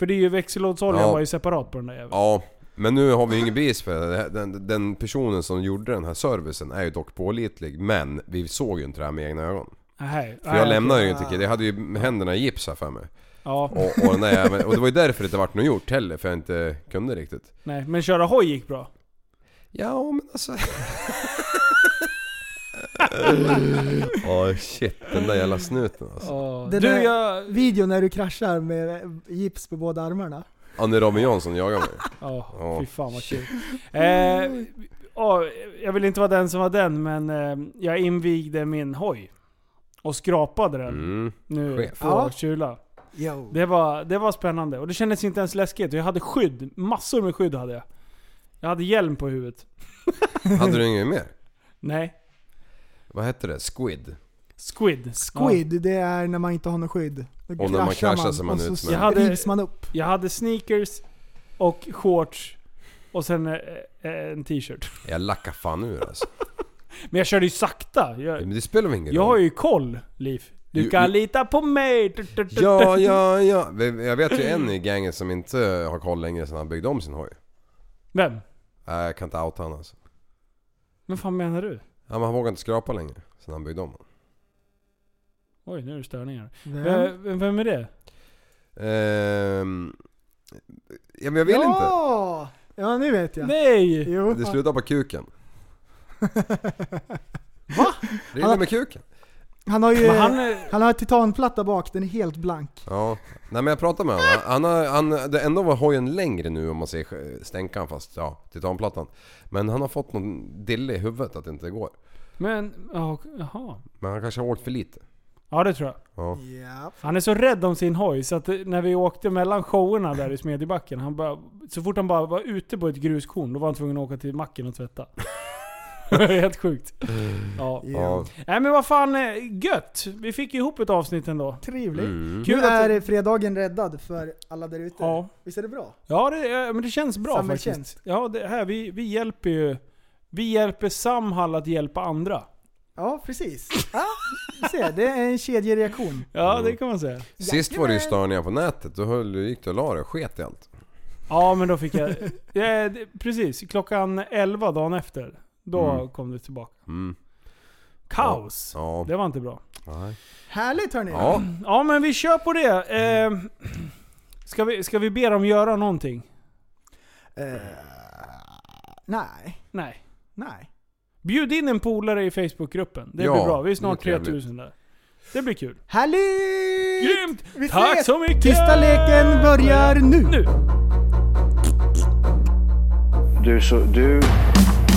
För det är ju växellådsoljan Ja. var ju separat på den där jäveln. Ja, men nu har vi ju ingen bevis för det. Den, den personen som gjorde den här servicen är ju dock pålitlig. Men vi såg ju inte det här med egna ögon. Nej, För jag lämnade ju inte till. Jag hade ju händerna i gips här för mig. Ja, Och, och, den där jäveln, och det var ju därför det inte vart något gjort heller. För jag inte kunde riktigt. nej. Men köra hoj gick bra. Ja men alltså... Åh shit, den där jävla snuten alltså. Den Du, där jag... videon när du kraschar med gips på båda armarna. Ja, när Robin Jansson jagar mig. Ja, Ja. fy fan vad kul. Eh, ja, jag vill inte vara den som var den, men eh, jag invigde min hoj. Och skrapade den Mm. nu chef. på Ja. kyla. Yo. Det var, det var spännande. Och det kändes inte ens läskigt. Jag hade skydd. Massor med skydd hade jag. Jag hade hjälm på huvudet. Hade du inget mer? Nej. Vad hette det? Squid? Squid. Squid, det är när man inte har något skydd. Då Och när man kraschar så är man och ut så med- Jag hade- rivs man upp. Jag hade sneakers och shorts och sen eh, eh, en t-shirt. Jag lackar fan ur alltså. Men jag körde ju sakta. Jag, Men det spelar väl ingen jag har roll? ju koll, Liv. Du kan ju- lita på mig. Du, du, du, Ja, du. ja, ja. Jag vet ju en i gänget som inte har koll längre sedan han byggde om sin hoj. Vem? Nej, jag kan inte outa honom alltså. Men fan menar du? Ja, men han vågar inte skrapa längre sen han byggde om den. Oj, nu är det störningar. Vem? Vem, vem är det? Ehm, ja, men jag vill inte. ja! Ja, nu vet jag. Nej! Jo. Det slutar på kuken. Va? Det är det med kuken. Han har ju... Men Han, han, har en titanplatta bak, den är helt blank. Ja. Nej men jag pratade med honom. Han har, han, det ändå var hojen längre nu om man säger stänkan fast ja, titanplattan. Men han har fått någon dille i huvudet att det inte går. men, ja, jaha. Men han kanske har åkt för lite. Ja det tror jag. Ja. Han är så rädd om sin hoj så att när vi åkte mellan showerna där i Smedjebacken, han bara, så fort han bara var ute på ett gruskorn, då var han tvungen att åka till macken och tvätta. Helt sjukt. Ja. Ja. Nej men vad fan, eh, gött! Vi fick ihop ett avsnitt ändå. Trevligt. Mm. Kul Nu att- är fredagen räddad för alla där ute. Ja. Visst är det bra? Ja, det, eh, men det känns bra Samhällstjänst. faktiskt. Ja, det här, vi, vi hjälper ju... Vi hjälper Samhall att hjälpa andra. Ja, precis. Ja, ser, det är en kedjereaktion. Ja, det kan man säga. Sist var det ju störningar på nätet. Då höll, gick du och la dig och sket i allt. Ja, men då fick jag... Ja, precis, klockan 11 dagen efter. Då Mm. kom det tillbaka. Mm. Kaos! Ja. Det var inte bra. Nej. Härligt hörni. Ja. Ja, men vi kör på det. Eh, ska, vi, ska vi be dem göra någonting? Eh, nej, Nej. nej. Bjud in en polare i Facebookgruppen. Det Ja, blir bra. Vi är det snart är trevligt. 3000 där. Det blir kul. Härligt! Grymt! Vi Tack ses! så mycket! Tysta leken börjar nu. Nu! Du, så, du